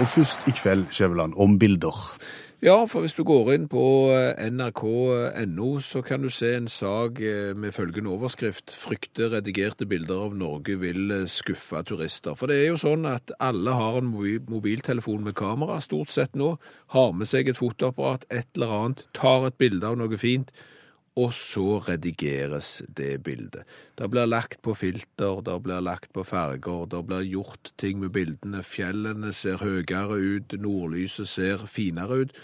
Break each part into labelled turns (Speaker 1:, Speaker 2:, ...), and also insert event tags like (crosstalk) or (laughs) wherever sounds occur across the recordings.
Speaker 1: Og først i kveld, Skjæveland, om bilder.
Speaker 2: Ja, for hvis du går inn på eh, nrk.no, så kan du se en sak eh, med følgende overskrift 'Frykter redigerte bilder av Norge vil eh, skuffe turister'. For det er jo sånn at alle har en mobiltelefon med kamera stort sett nå, har med seg et fotoapparat, et eller annet, tar et bilde av noe fint, og så redigeres det bildet. Det blir lagt på filter, det blir lagt på farger, det blir gjort ting med bildene. Fjellene ser høyere ut, nordlyset ser finere ut.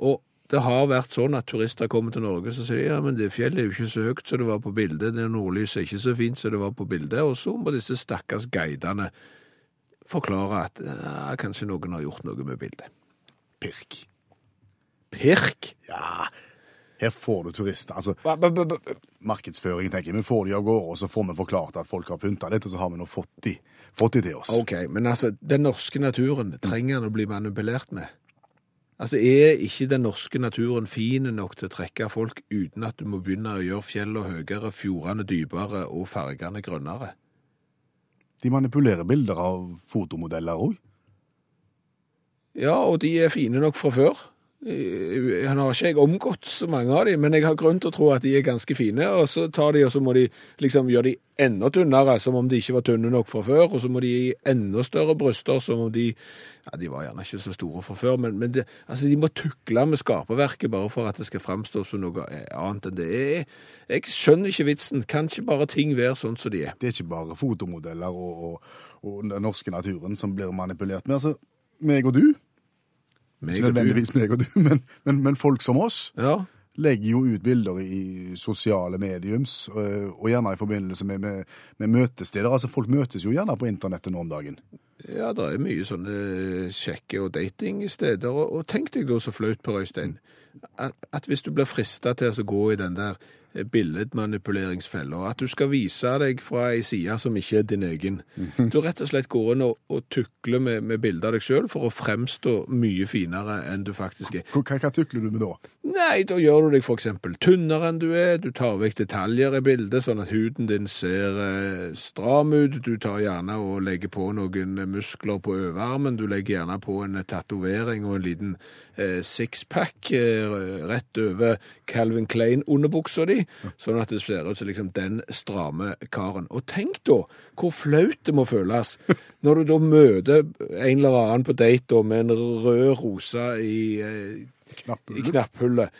Speaker 2: Og det har vært sånn at turister kommer til Norge og sier ja, men det fjellet er jo ikke så høyt som det var på bildet, det nordlyset er ikke så fint som det var på bildet, og så må disse stakkars guidene forklare at ja, kanskje noen har gjort noe med bildet.
Speaker 1: Pirk.
Speaker 2: Pirk!
Speaker 1: Ja, her får du turister. Altså, markedsføring, tenker jeg. Vi får de av gårde, og så får vi forklart at folk har pynta litt, og så har vi nå fått de, fått de til oss.
Speaker 2: Ok, men altså, den norske naturen, trenger den å bli manipulert med? Altså, er ikke den norske naturen fin nok til å trekke folk uten at du må begynne å gjøre fjellene høyere, fjordene dypere og fargene grønnere?
Speaker 1: De manipulerer bilder av fotomodeller òg.
Speaker 2: Ja, og de er fine nok fra før. Eh, Han har ikke jeg omgått så mange av dem, men jeg har grunn til å tro at de er ganske fine, og så tar de, og så må de liksom gjøre de enda tynnere, som om de ikke var tynne nok fra før, og så må de gi enda større bryster, som om de, ja, de var gjerne ikke så store fra før, men, men det, altså, de må tukle med skaperverket bare for at det skal fremstå som noe annet enn det er. Jeg skjønner ikke vitsen, kan ikke bare ting være sånn som de er?
Speaker 1: Det er ikke bare fotomodeller og, og, og den norske naturen som blir manipulert. Men altså, meg og du,
Speaker 2: Meg
Speaker 1: ikke nødvendigvis meg og du, (laughs) men, men, men folk som oss,
Speaker 2: Ja,
Speaker 1: legger jo ut bilder i sosiale mediums, og, og gjerne i forbindelse med, med, med møtesteder. Altså, folk møtes jo gjerne på internettet nå om dagen.
Speaker 2: Ja, det er mye sånne sjekke- og datingsteder. Og, og tenk deg da så flaut, Per Øystein, at, at hvis du blir frista til å gå i den der eh, og at du skal vise deg fra ei side som ikke er din egen. Du rett og slett går inn og, og tukler med, med bilder av deg sjøl for å fremstå mye finere enn du faktisk er.
Speaker 1: Hva, hva, tukler du med da?
Speaker 2: Nei, da gjør du deg eksempel tynnere enn du er, du tar vekk detaljer i bildet, sånn at huden din ser eh, stram ut, du tar gjerne og legger på noen muskler på overarmen, du legger gjerne på en tatovering og en liten eh, sixpack eh, rett over Calvin Klein-underbuksa di, sånn at det ser ut som liksom den stramme karen. Og tenk da, hvor flaut det må føles, (laughs) når du da møter en eller annen på date da, med en rød rose i eh, i
Speaker 1: Knapphullet?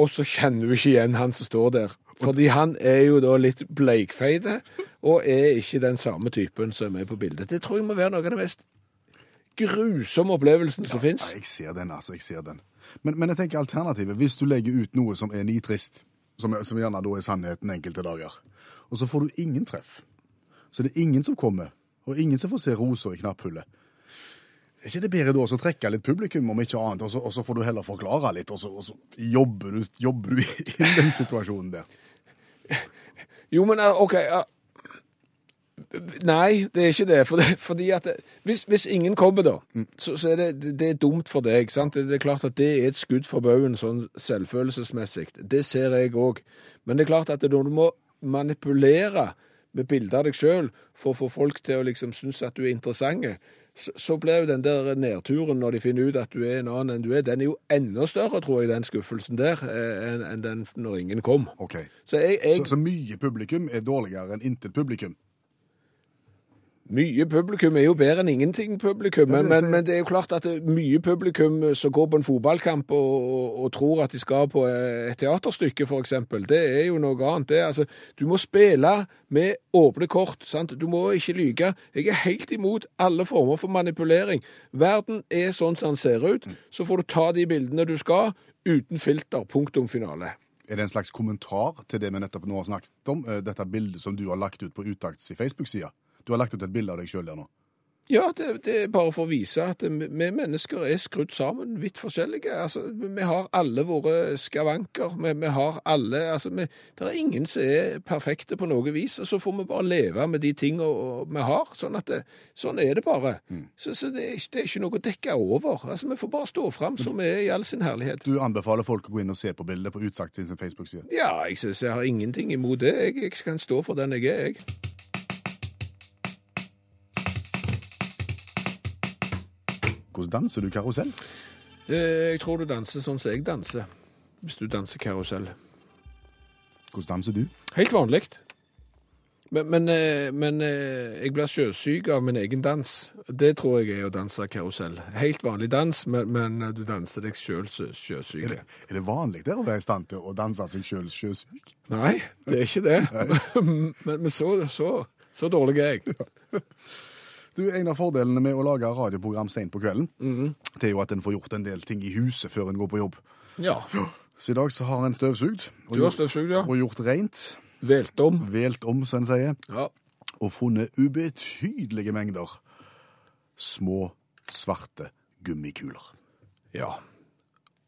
Speaker 2: Og så kjenner du ikke igjen han som står der. Fordi han er jo da litt bleikfeite, og er ikke den samme typen som er på bildet. Det tror jeg må være noe av det mest grusomme opplevelsen som
Speaker 1: Ja,
Speaker 2: fins.
Speaker 1: jeg ser den, altså. Jeg ser den. Men, men jeg tenker alternativet. Hvis du legger ut noe som er nitrist, som, som gjerne da er sannheten enkelte dager, og så får du ingen treff, så det er ingen som kommer, og ingen som får se roser i knapphullet. Er ikke det bedre da å trekke litt publikum, om ikke annet, og så, og så får du heller forklare litt, og så, og så jobber, du, jobber du (laughs) inn den situasjonen der?
Speaker 2: Jo, men eh, OK. Nei, det er ikke det. For det fordi at det, hvis, hvis ingen kommer, da, så, så er det, det- det er dumt for deg. sant? Det, det er klart at det er et skudd for baugen sånn selvfølelsesmessig. Det ser jeg òg. Men det er klart at når du må manipulere med bilder av deg sjøl for å få folk til å liksom synes at du er interessant, så, så blir jo den der nedturen når de finner ut at du er en annen enn du er, den er jo enda større, tror jeg, den skuffelsen der, eh, enn en den når ingen kom.
Speaker 1: Okay.
Speaker 2: Så jeg, jeg
Speaker 1: Så, så mye publikum er dårligere enn intet publikum?
Speaker 2: Mye publikum er jo bedre enn ingenting publikum, men, men, men det er jo klart at det er mye publikum som går på en fotballkamp og, og, og tror at de skal på et teaterstykke, eksempel, det er jo noe annet. Det, altså, du må spille med åpne kort, sant? du må ikke lyge. Jeg er helt imot alle former for manipulering. Verden er sånn som den ser ut, så får du ta de bildene du skal, uten filter, punktum finale.
Speaker 1: Er det en slags kommentar til det vi nettopp nå har snakket om, eh, dette bildet som du har lagt ut på Utakts i Facebook-sida? Du har lagt ut et bilde av deg sjøl der nå.
Speaker 2: Ja, det, det er bare for å vise at vi mennesker er skrudd sammen, vidt forskjellige. Altså, vi har alle våre skavanker. Vi, vi har alle altså, vi, Det er ingen som er perfekte på noe vis. og Så får vi bare leve med de tingene vi har. Sånn, det, sånn er det bare. Så, så det, er, det er ikke noe å dekke over. Altså, Vi får bare stå fram som vi er i all sin herlighet.
Speaker 1: Du anbefaler folk å gå inn og se på bildet på Utsagt sin Facebook-side.
Speaker 2: Ja, jeg synes jeg har ingenting imot det. Jeg, jeg kan stå for den jeg er, jeg.
Speaker 1: Hvordan danser du karusell?
Speaker 2: Eh, Jeg tror du danser sånn som jeg danser, hvis du danser karusell.
Speaker 1: Hvordan danser du?
Speaker 2: Helt vanlig. Men, men, eh, men eh, jeg blir sjøsyk av min egen dans. Det tror jeg er å danse karusell. Helt vanlig dans, men, men du danser deg sjøl
Speaker 1: Er
Speaker 2: sjøsyk.
Speaker 1: det, er det vanlig der å være i stand til å danse seg sjøl sjøsyk?
Speaker 2: Nei, det er ikke det. (laughs) men, men så, så, så dårlig er jeg.
Speaker 1: Du, En av fordelene med å lage radioprogram sent på kvelden, det er jo at en får gjort en del ting i huset før en går på jobb.
Speaker 2: Ja.
Speaker 1: Så i dag så har en støvsugd og,
Speaker 2: Du har støvsugd, ja.
Speaker 1: og gjort rent,
Speaker 2: Velt om.
Speaker 1: velt om, som en sier,
Speaker 2: Ja.
Speaker 1: og funnet ubetydelige mengder små, svarte gummikuler.
Speaker 2: ja.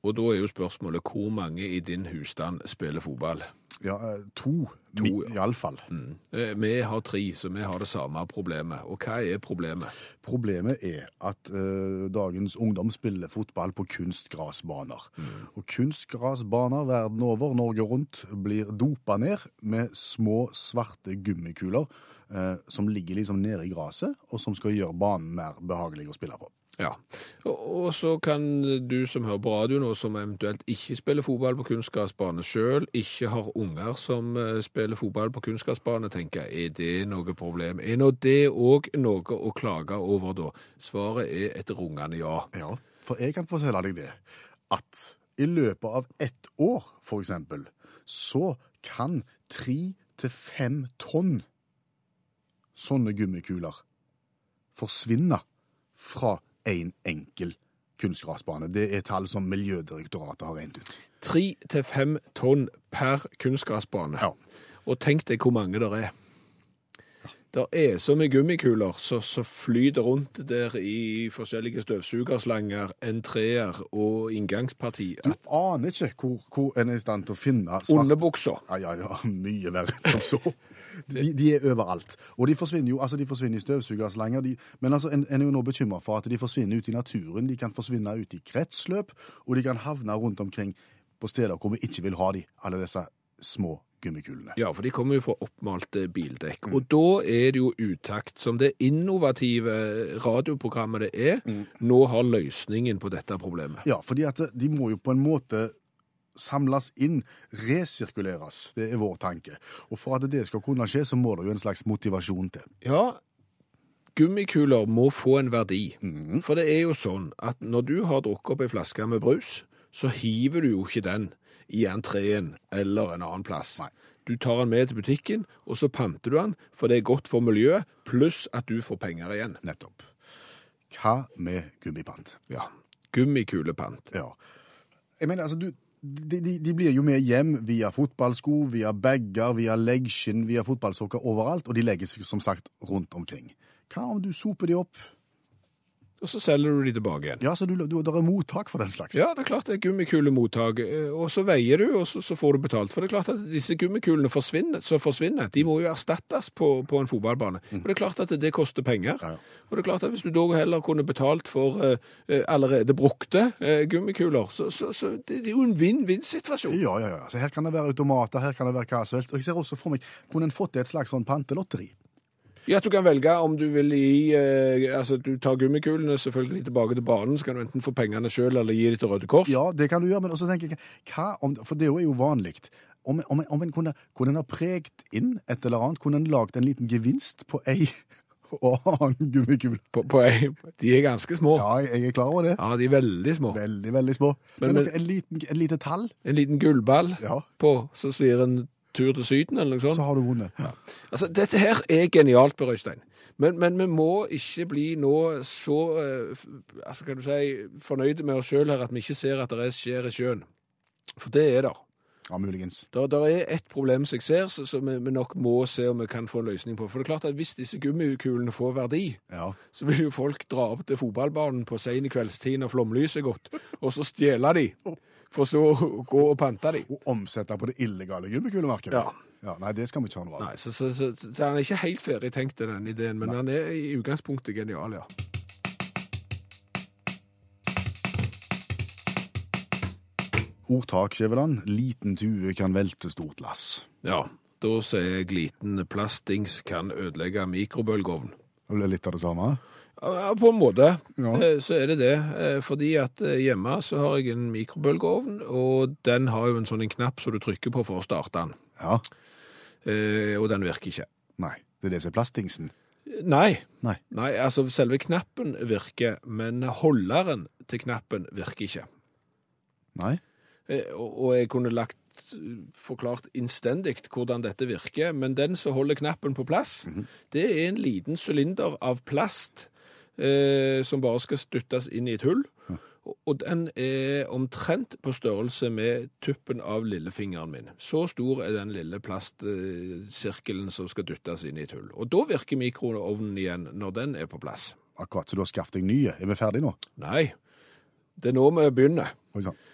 Speaker 2: Og da er jo spørsmålet hvor mange i din husstand spiller fotball?
Speaker 1: Ja, eh, to,
Speaker 2: To,
Speaker 1: iallfall.
Speaker 2: Mm. Vi har tre, så vi har det samme problemet. Og hva er problemet?
Speaker 1: Problemet er at uh, dagens ungdom spiller fotball på kunstgrasbaner. Og kunstgrasbaner verden over, Norge rundt, blir dopa ned med små, svarte gummikuler uh, som ligger liksom nede i gresset, og som skal gjøre banen mer behagelig å spille på.
Speaker 2: Ja, og, så kan du som hører på radio nå, som eventuelt ikke spiller fotball på kunstgressbane sjøl, ikke har unger som eh, spiller fotball på kunstgressbane, tenke er det noe problem? Er nå det òg noe å klage over da? Svaret er et rungende ja.
Speaker 1: Ja, for jeg kan fortelle deg det, at i løpet av ett år, for eksempel, så kan tre til fem tonn sånne gummikuler forsvinne fra en enkel kunstgrasbane. Det er tall som Miljødirektoratet har regnet ut.
Speaker 2: Tre til fem tonn per kunstgrasbane.
Speaker 1: Ja.
Speaker 2: Og tenk deg hvor mange det er. Det er så mye gummikuler som så flyter rundt der i forskjellige støvsugerslanger, entreer og inngangsparti.
Speaker 1: Du aner ikke hvor, hvor en er i stand til å finne svart...
Speaker 2: Underbuksa.
Speaker 1: Ja, ja, ja, mye verre enn som (laughs) så. De, de er overalt. Og de forsvinner jo altså de forsvinner i støvsugerslanger. De, men altså, en, en er jo nå bekymra for at de forsvinner ut i naturen. De kan forsvinne ut i kretsløp, og de kan havne rundt omkring på steder hvor vi ikke vil ha de, alle disse små gummikulene.
Speaker 2: Ja, for de kommer jo fra oppmalte bildekk. Og da er det jo utakt, som det innovative radioprogrammet det er, nå har løsningen på dette problemet.
Speaker 1: Ja, fordi at de må jo på en måte samles inn, resirkuleres. Det er vår tanke. Og for at det skal kunne skje, så må det jo en slags motivasjon til.
Speaker 2: Ja, gummikuler må få en verdi. For det er jo sånn at når du har drukket opp ei flaske med brus, så hiver du jo ikke den i entreen eller en annen plass.
Speaker 1: Nei.
Speaker 2: Du tar den med til butikken, og så panter du den, for det er godt for miljøet, pluss at du får penger igjen.
Speaker 1: Nettopp. Hva med gummipant?
Speaker 2: Ja, gummikulepant.
Speaker 1: Ja. Jeg mener, altså, du, de, de, de blir jo med hjem via fotballsko, via bager, via leggskinn, via fotballsokker overalt, og de legges som sagt rundt omkring. Hva om du soper de opp?
Speaker 2: Og så selger du de tilbake igjen.
Speaker 1: Ja, så du, du, det er mottak for den slags.
Speaker 2: Ja, det er klart det er gummikulemottak, eh, og så veier du, og så, så får du betalt. For det er klart at disse gummikulene forsvinner, så forsvinner, de må jo erstattes på, på en fotballbane. Og det er klart at det koster penger.
Speaker 1: Mm. Ja, ja.
Speaker 2: Og det er klart at hvis du da heller kunne betalt for eh, eh, allerede brukte eh, gummikuler, så, så, så det, det er jo en vinn-vinn-situasjon.
Speaker 1: Ja, ja, ja. Så her kan det være automater, her kan det være hva som helst. Og jeg ser også for meg, kunne en fått et slags sånn pantelotteri?
Speaker 2: Ja, at du kan velge om du vil gi eh, Altså, du tar gummikulene selvfølgelig tilbake til banen, så kan du enten få pengene sjøl eller gi dem til Røde Kors.
Speaker 1: Ja, det kan du gjøre, men også tenker jeg, hva om, for det er jo vanlig, om, om, om en kunne, kunne en ha pregt inn et eller annet, kunne en lagt en liten gevinst på ei (laughs) og annen gummikule?
Speaker 2: På, på ei, de er ganske små.
Speaker 1: Ja, jeg er klar over det.
Speaker 2: Ja, de er veldig små.
Speaker 1: Veldig, veldig små. Men,
Speaker 2: Men-
Speaker 1: men en, liten, en lite tall,
Speaker 2: En liten gullball
Speaker 1: Ja.
Speaker 2: på, så sier en tur til Syden eller noe sånt.
Speaker 1: så har du vunnet.
Speaker 2: Altså, dette her er genialt, Per Øystein. Men, men vi må ikke bli nå så eh, altså, kan du si, fornøyde med oss sjøl her at vi ikke ser at det er skjer i sjøen. For det er der.
Speaker 1: Ja, muligens.
Speaker 2: Der, der er et problem som jeg ser, som vi, vi nok må se om vi kan få en løsning på. For det er klart at hvis disse gummikulene får verdi,
Speaker 1: Ja.
Speaker 2: så vil jo folk dra opp til fotballbanen på sein kveldstid når flomlyset er gått, og så stjele de, for så å gå og pante de.
Speaker 1: Og omsette på det illegale gummikulemarkedet.
Speaker 2: Ja.
Speaker 1: ja. Nei, det skal vi ikke ha noe av.
Speaker 2: Nei, så, så, så, så han er ikke helt ferdig tenkt den ideen, men han er i utgangspunktet genial, ja.
Speaker 1: Ordtak, Skjæveland. Liten tue kan velte stort lass.
Speaker 2: Ja, da sier jeg liten plastdings kan ødelegge mikrobølgeovn.
Speaker 1: Det blir litt av det samme.
Speaker 2: Ja, på en måte
Speaker 1: Ja.
Speaker 2: eh, så er det det. Eh, Fordi at eh, hjemme så har jeg en mikrobølgeovn, og den har jo en sånn en knapp som du trykker på for å starte den.
Speaker 1: Ja.
Speaker 2: Eh, Og den virker ikke.
Speaker 1: Nei, det er det som er plastingsen?
Speaker 2: Nei.
Speaker 1: Nei.
Speaker 2: Nei, altså selve knappen virker, men holderen til knappen virker ikke.
Speaker 1: Nei.
Speaker 2: Eh, Og og jeg kunne lagt forklart innstendig hvordan dette virker, men den som holder knappen på plass, det er en liten sylinder av plast eh, som bare skal stuttes inn i et hull. Og- den er omtrent på størrelse med tuppen av lillefingeren min. Så stor er den lille plastsirkelen som skal dyttes inn i et hull. Og da virker mikroovnen igjen når den er på plass.
Speaker 1: Akkurat, så du har skaffet deg nye. Er vi ferdige nå?
Speaker 2: Nei, det er nå vi begynner.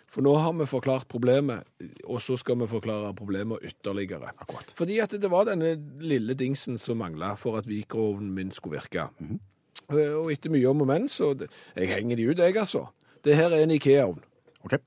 Speaker 2: For nå har vi forklart problemet, og så skal vi forklare problemet ytterligere.
Speaker 1: Akkurat.
Speaker 2: Fordi at det var denne lille dingsen som mangla for at mikroovnen min skulle virke.
Speaker 1: Mhm.
Speaker 2: Eh, Og etter mye om og men, så Jeg henger de ut, jeg, altså. Det her er en Ikea-ovn.
Speaker 1: OK.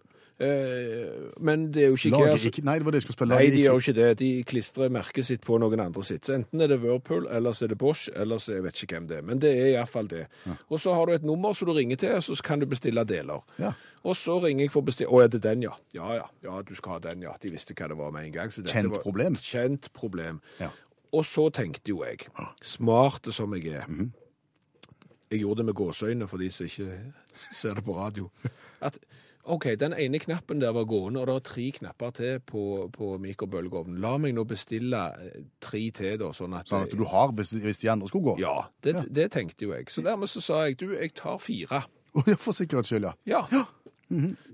Speaker 2: Eh, Men det er jo ikke Ikea
Speaker 1: ikke Nei, det var det jeg skulle spille.
Speaker 2: Nei, de gjør
Speaker 1: ikke-
Speaker 2: det. De klistrer merket sitt på noen andre sitt. Så enten er det Whirlpool, eller så er det Bosch, eller så jeg vet ikke hvem det er. Men det er iallfall det. Og så har du et nummer som du ringer til, og så kan du bestille deler.
Speaker 1: Ja.
Speaker 2: Og så ringer jeg for å bestille Å, er det den, ja? Ja, ja. Ja, du skal ha den, ja. De visste hva det var med en gang. så
Speaker 1: Kjent problem.
Speaker 2: Kjent problem.
Speaker 1: Ja.
Speaker 2: Og så tenkte jo jeg, smart som jeg er
Speaker 1: Mhm.
Speaker 2: Jeg gjorde det med gåseøyne for de som ikke ser det på radio. At OK, den ene knappen der var gående, og det er tre knapper til på, på mikrobølgeovnen. La meg nå bestille eh, tre til, da, sånn at
Speaker 1: Sånn at du har, hvis, hvis de andre skulle gå?
Speaker 2: Ja, det, det tenkte jo jeg. Så dermed så sa jeg du, jeg tar fire.
Speaker 1: Å, ja, For sikkerhets skyld, ja.
Speaker 2: Ja.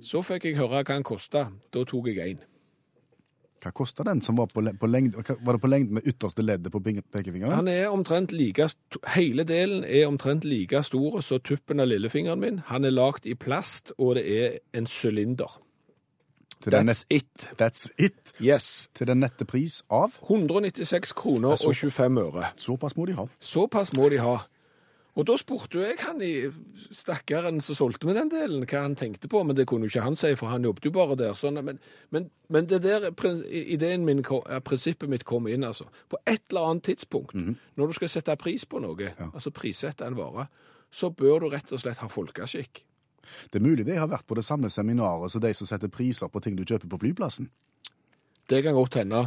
Speaker 2: Så fikk jeg høre hva den kosta. Da tok jeg én.
Speaker 1: Hva kosta den som var på, på lengde Var det på lengde med ytterste leddet på pekefingeren?
Speaker 2: Han er omtrent like, hele delen er omtrent like stor som tuppen av lillefingeren min. Han er lagd i plast, og det er en sylinder. That's it.
Speaker 1: That's it.
Speaker 2: Yes.
Speaker 1: Til den nette pris av
Speaker 2: 196 kroner og 25 øre.
Speaker 1: Såpass må de ha.
Speaker 2: Såpass må de ha. Og da spurte jo jeg han i stakkaren som solgte meg den delen, hva han tenkte på, men det kunne jo ikke han si, for han jobbet jo bare der. Sånn, men, men, men det der ideen min, prinsippet mitt kom inn, altså. På et eller annet tidspunkt, når du skal sette pris på noe, altså prissette en vare, så bør du rett og slett ha folkeskikk.
Speaker 1: Det er mulig de har vært på det samme seminaret som de som setter priser på ting du kjøper på flyplassen.
Speaker 2: Det kan godt hende.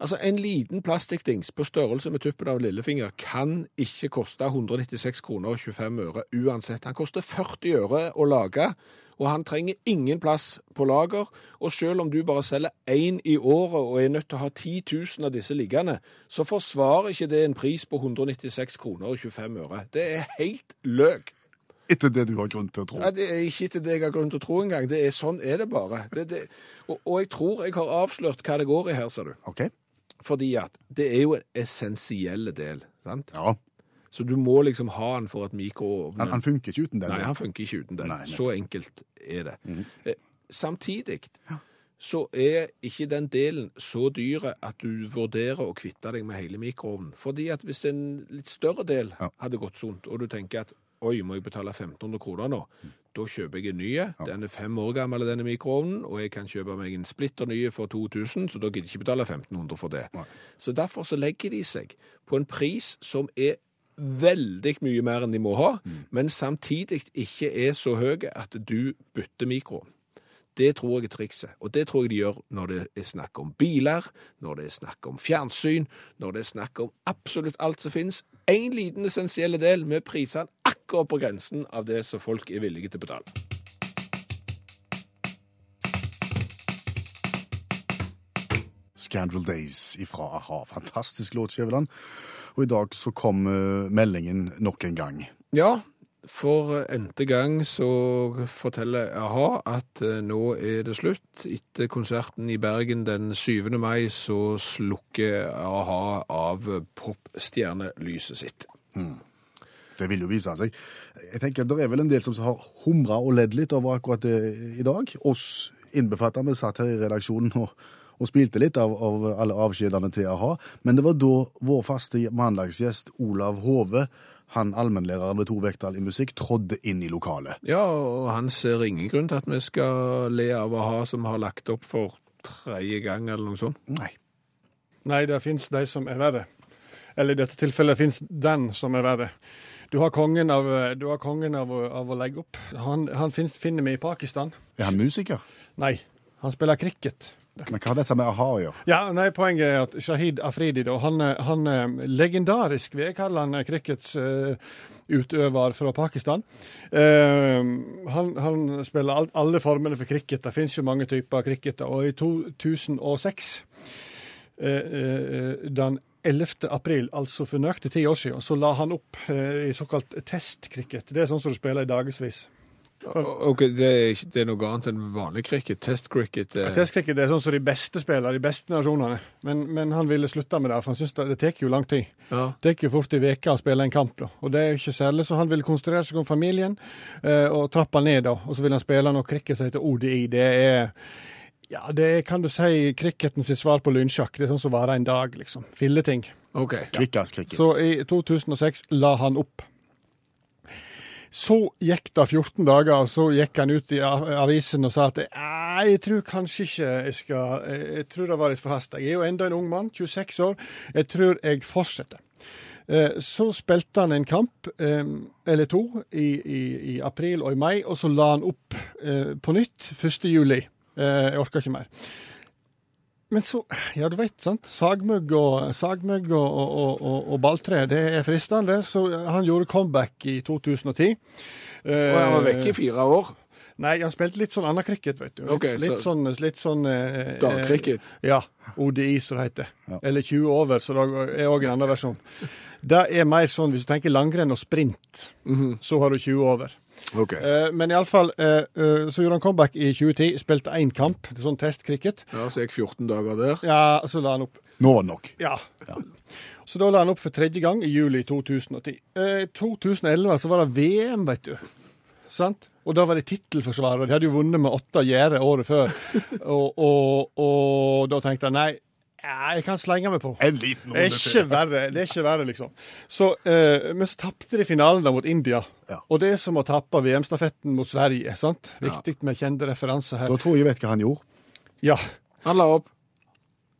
Speaker 2: Altså, En liten plastikkdings på størrelse med tuppen av lillefinger kan ikke koste 196 kroner og 25 øre uansett. Han koster 40 øre å lage, og han trenger ingen plass på lager. Og selv om du bare selger én i året og er nødt til å ha 10 000 av disse liggende, så forsvarer ikke det en pris på 196 kroner og 25 øre. Det er helt løk.
Speaker 1: Etter det du har grunn til å tro.
Speaker 2: Ja, det er ikke etter det jeg har grunn til å tro engang. Det er sånn er det bare. Det, det, og, og jeg tror jeg har avslørt hva det går i her, ser du.
Speaker 1: OK?
Speaker 2: Fordi at det er jo en essensiell del, sant?
Speaker 1: Ja.
Speaker 2: Så du må liksom ha den for at mikroovnen...
Speaker 1: Han, han funker ikke uten den.
Speaker 2: Nei, han funker ikke uten den.
Speaker 1: Nei,
Speaker 2: så enkelt er det. Eh, Samtidig så er ikke den delen så dyre at du vurderer å kvitte deg med hele mikroovnen. Fordi at hvis en litt større del
Speaker 1: Ja.
Speaker 2: hadde gått sunt, og du tenker at oi, må jeg betale 1500 kroner nå, da kjøper jeg en ny. Den er fem år gammel, denne mikroovnen, og jeg kan kjøpe meg en splitter nye for 2000, så da gidder jeg ikke betale 1500 for det.
Speaker 1: Nei.
Speaker 2: Så derfor så legger de seg på en pris som er veldig mye mer enn de må ha, men samtidig ikke er så høy at du bytter mikroovn. Det tror jeg er trikset, og det tror jeg de gjør når det er snakk om biler, når det er snakk om fjernsyn, når det er snakk om absolutt alt som finnes. En liten essensiell del med prisene akkurat på grensen av det som folk er villige til å betale.
Speaker 1: Scandal Days ifra a-ha. Fantastisk låt, Skjæveland. Og i dag så kom eh, meldingen nok en gang.
Speaker 2: Ja, For n-te gang så forteller a-ha at eh, nå er det slutt. Etter konserten i Bergen den 7. mai så slukker a-ha av popstjernelyset sitt.
Speaker 1: Det vil jo vise seg. Jeg tenker, Det er vel en del som har humra og ledd litt over akkurat det i dag. Oss innbefatta. Vi satt her i redaksjonen og, og spilte litt av, av alle avskjedene til a-ha. Men det var da vår faste mandagsgjest Olav Hove, han allmennlæreren ved to vekttall i musikk, trådde inn i lokalet.
Speaker 2: Ja, og han ser ingen grunn til at vi skal le av a-ha som har lagt opp for tredje gang eller noe sånt.
Speaker 1: Nei.
Speaker 3: Nei, det fins de som er verre. Eller i dette tilfellet fins den som er verre. Du har kongen av, du har kongen av, av å legge opp. Han, han finnes, finner vi i Pakistan.
Speaker 1: Er han musiker?
Speaker 3: Nei, han spiller cricket.
Speaker 1: Men hva har dette med a-ha å gjøre?
Speaker 3: Ja, nei, Poenget er at Shahid Afridi, da, han, er- han er legendarisk, vil jeg kalle han, crickets uh, utøver fra Pakistan. Uh, han, han spiller alt, alle formene for cricket. Det finnes jo mange typer cricket. Og i 2006, uh, eh, den 11. april, altså for nøyaktig ti år siden, så la han opp eh, i såkalt testcricket. Det er sånn som du spiller i dagevis.
Speaker 2: Ok, det er, ikke, det er noe annet enn vanlig cricket. Test cricket. eh,
Speaker 3: test-cricket er sånn som de beste spiller, de beste nasjonene. Men, men han ville slutte med det, for han syns det, det tar jo lang tid.
Speaker 2: Ja.
Speaker 3: Det tar jo fort i uke å spille en kamp, da. Og det er jo ikke særlig, så han ville konsentrere seg om familien eh, og trappa ned, da. Og så ville han spille noe cricket som heter ODI. Det er ja, det er, kan du si, cricketen sitt svar på lynsjakk. Det er sånn som varer en dag, liksom. Filleting.
Speaker 2: Ok.
Speaker 1: Kvikkas cricket.
Speaker 3: Så i 2006 la han opp. Så gikk det 14 dager, og så gikk han ut i avisen og sa at «Nei, jeg tror kanskje ikke jeg skal Jeg tror det var litt forhasta. Jeg er jo enda en ung mann, 26 år. Jeg tror jeg fortsetter. Eh, Så spilte han en kamp, eh, eller to, i, i, i april og i mai, og så la han opp eh, på nytt 1. juli. Eh, Jeg orker ikke mer. Men så, ja du vet, sant. Sagmugg og, sagmugg og, og, og, og, balltre, det er fristende. Så han gjorde comeback i 2010.
Speaker 2: Og han var vekk i fire år.
Speaker 3: Nei, han spilte litt sånn annen cricket, vet du. Litt,
Speaker 2: Ok,
Speaker 3: litt sånn, litt sånn eh,
Speaker 2: Dagcricket.
Speaker 3: eh, Ja. ODI, som det heter.
Speaker 1: Ja.
Speaker 3: Eller 20 over, så det er òg en annen versjon. Det er mer sånn, hvis du tenker langrenn og sprint, så har du 20 over.
Speaker 2: Ok.
Speaker 3: Uh, men iallfall, uh, eh, så gjorde han comeback i 2010. Spilte én kamp, til sånn testcricket.
Speaker 2: Ja, så gikk 14 dager der.
Speaker 3: Ja, så la han opp
Speaker 1: Nå var det nok.
Speaker 3: Ja. (laughs) Så da la han opp for tredje gang i juli 2010. I 2011 så var det VM, vet du. Sant? Og da var det tittelforsvarer. De hadde jo vunnet med åtte gjerde året før. (laughs) Og, og, og da tenkte jeg nei, ja, jeg kan slenge meg på.
Speaker 1: En liten
Speaker 3: Det er ikke verre, det er ikke verre, liksom. Så, eh, men så tapte de finalen da mot India.
Speaker 1: Ja.
Speaker 3: Og det er som å tappe VM-stafetten mot Sverige. sant? Viktig med kjente referanser her.
Speaker 1: Da tror jeg vet hva han gjorde.
Speaker 3: Ja,
Speaker 2: Han la opp.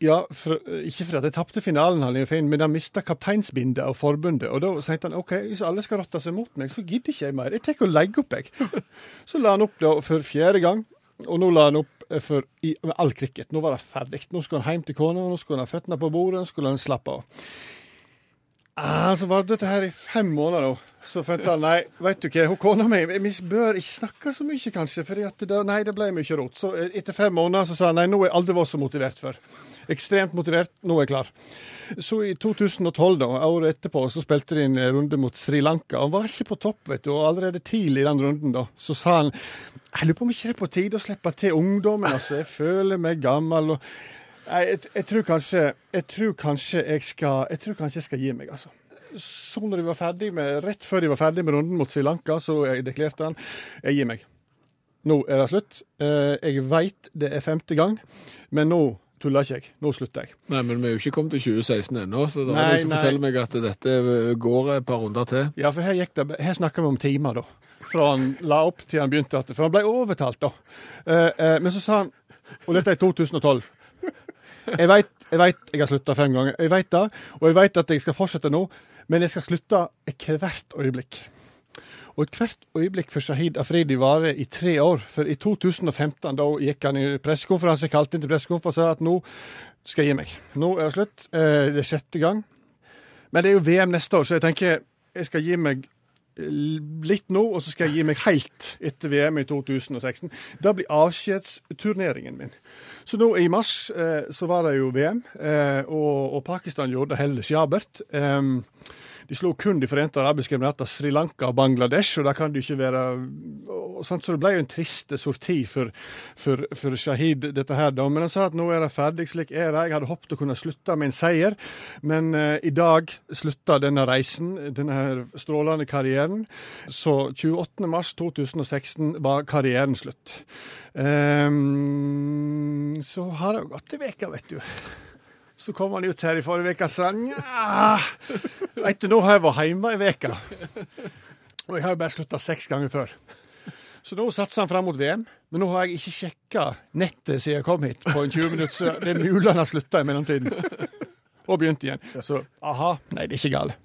Speaker 3: Ja, for, ikke fordi de tapte finalen, men han mista kapteinsbindet og forbundet. Og da tenkte han OK, hvis alle skal rotte seg mot meg, så gidder ikke jeg mer. Jeg tar og legger opp, jeg. (laughs) Så la han opp da for fjerde gang, og nå la han opp for i, med all cricket. Nå var det ferdig. Nå skulle han hjem til kona, nå skulle han ha føttene på bordet, nå skulle han slappe av. Ah, så var dette her i fem måneder, da. Så fant han nei, vet du hva, hun kona mi Vi bør ikke snakke så mye, kanskje, for det, nei, det ble mye rot. Så eh, etter fem måneder så sa han nei, nå jeg aldri vært så motivert før. Ekstremt motivert, nå er jeg klar. Så i 2012, da, året etterpå, så spilte de en runde mot Sri Lanka. Han var ikke på topp, vet du, og allerede tidlig i den runden, da, så sa han jeg lurer på om ikke det er på tide å slippe til ungdommen, altså. Jeg føler meg gammel. og Nei, jeg, jeg tror kanskje Jeg tror kanskje jeg skal Jeg tror kanskje jeg skal gi meg, altså. Så når de var ferdig med, Rett før de var ferdig med runden mot Sri Lanka, så jeg deklerte han jeg gir meg. Nå er det slutt. Eh, Jeg veit det er femte gang, men nå tuller ikke jeg. Nå slutter jeg.
Speaker 2: Nei, men vi er jo ikke kommet til 2016 ennå, så
Speaker 3: da
Speaker 2: er det som
Speaker 3: nei.
Speaker 2: forteller meg at dette går et par runder til.
Speaker 3: Ja, for her gikk det Her snakker vi om timer, da. Fra han la opp til han begynte. at- For han ble overtalt, da. Eh, eh, Men så sa han Og dette er 2012. Jeg veit jeg, vet jeg har slutta fem ganger, jeg vet det, og jeg veit at jeg skal fortsette nå, men jeg skal slutte hvert øyeblikk. Og hvert øyeblikk for Shahid Afridi varer i tre år. For i 2015 da gikk han i pressekonferanse, kalte inn til pressekonferanse og sa at nå skal jeg gi meg. Nå er det slutt. Eh, Det er sjette gang. Men det er jo VM neste år, så jeg tenker jeg skal gi meg litt nå, og så skal jeg gi meg helt etter VM i 2016. Det blir avskjedsturneringen min. Så nå i mars eh, så var det jo VM, eh, og, og Pakistan gjorde det heller sjabert. Eh, De slo kun De forente arabiske emirater, Sri Lanka og Bangladesh, og da kan det ikke være og sånt, Så det ble jo en trist sorti for, for, for Shahid, dette her, da. Men han sa at nå er det ferdig, slik er det. Jeg hadde håpet å kunne slutte med en seier, men eh, i dag slutta denne reisen, denne strålende karrieren. Så 28. mars 2016 var karrieren slutt. Um, så har det gått ei uke, vet du. Så kom han ut her i forrige uke og sa Veit du, nå har jeg vært hjemme ei uke. Og jeg har jo bare slutta seks ganger før. Så nå satser han fram mot VM. Men nå har jeg ikke sjekka nettet siden jeg kom hit på en 20 minutter, så det er mulig han har slutta i mellomtiden. Og begynt igjen. Så aha, nei, det er ikke galt.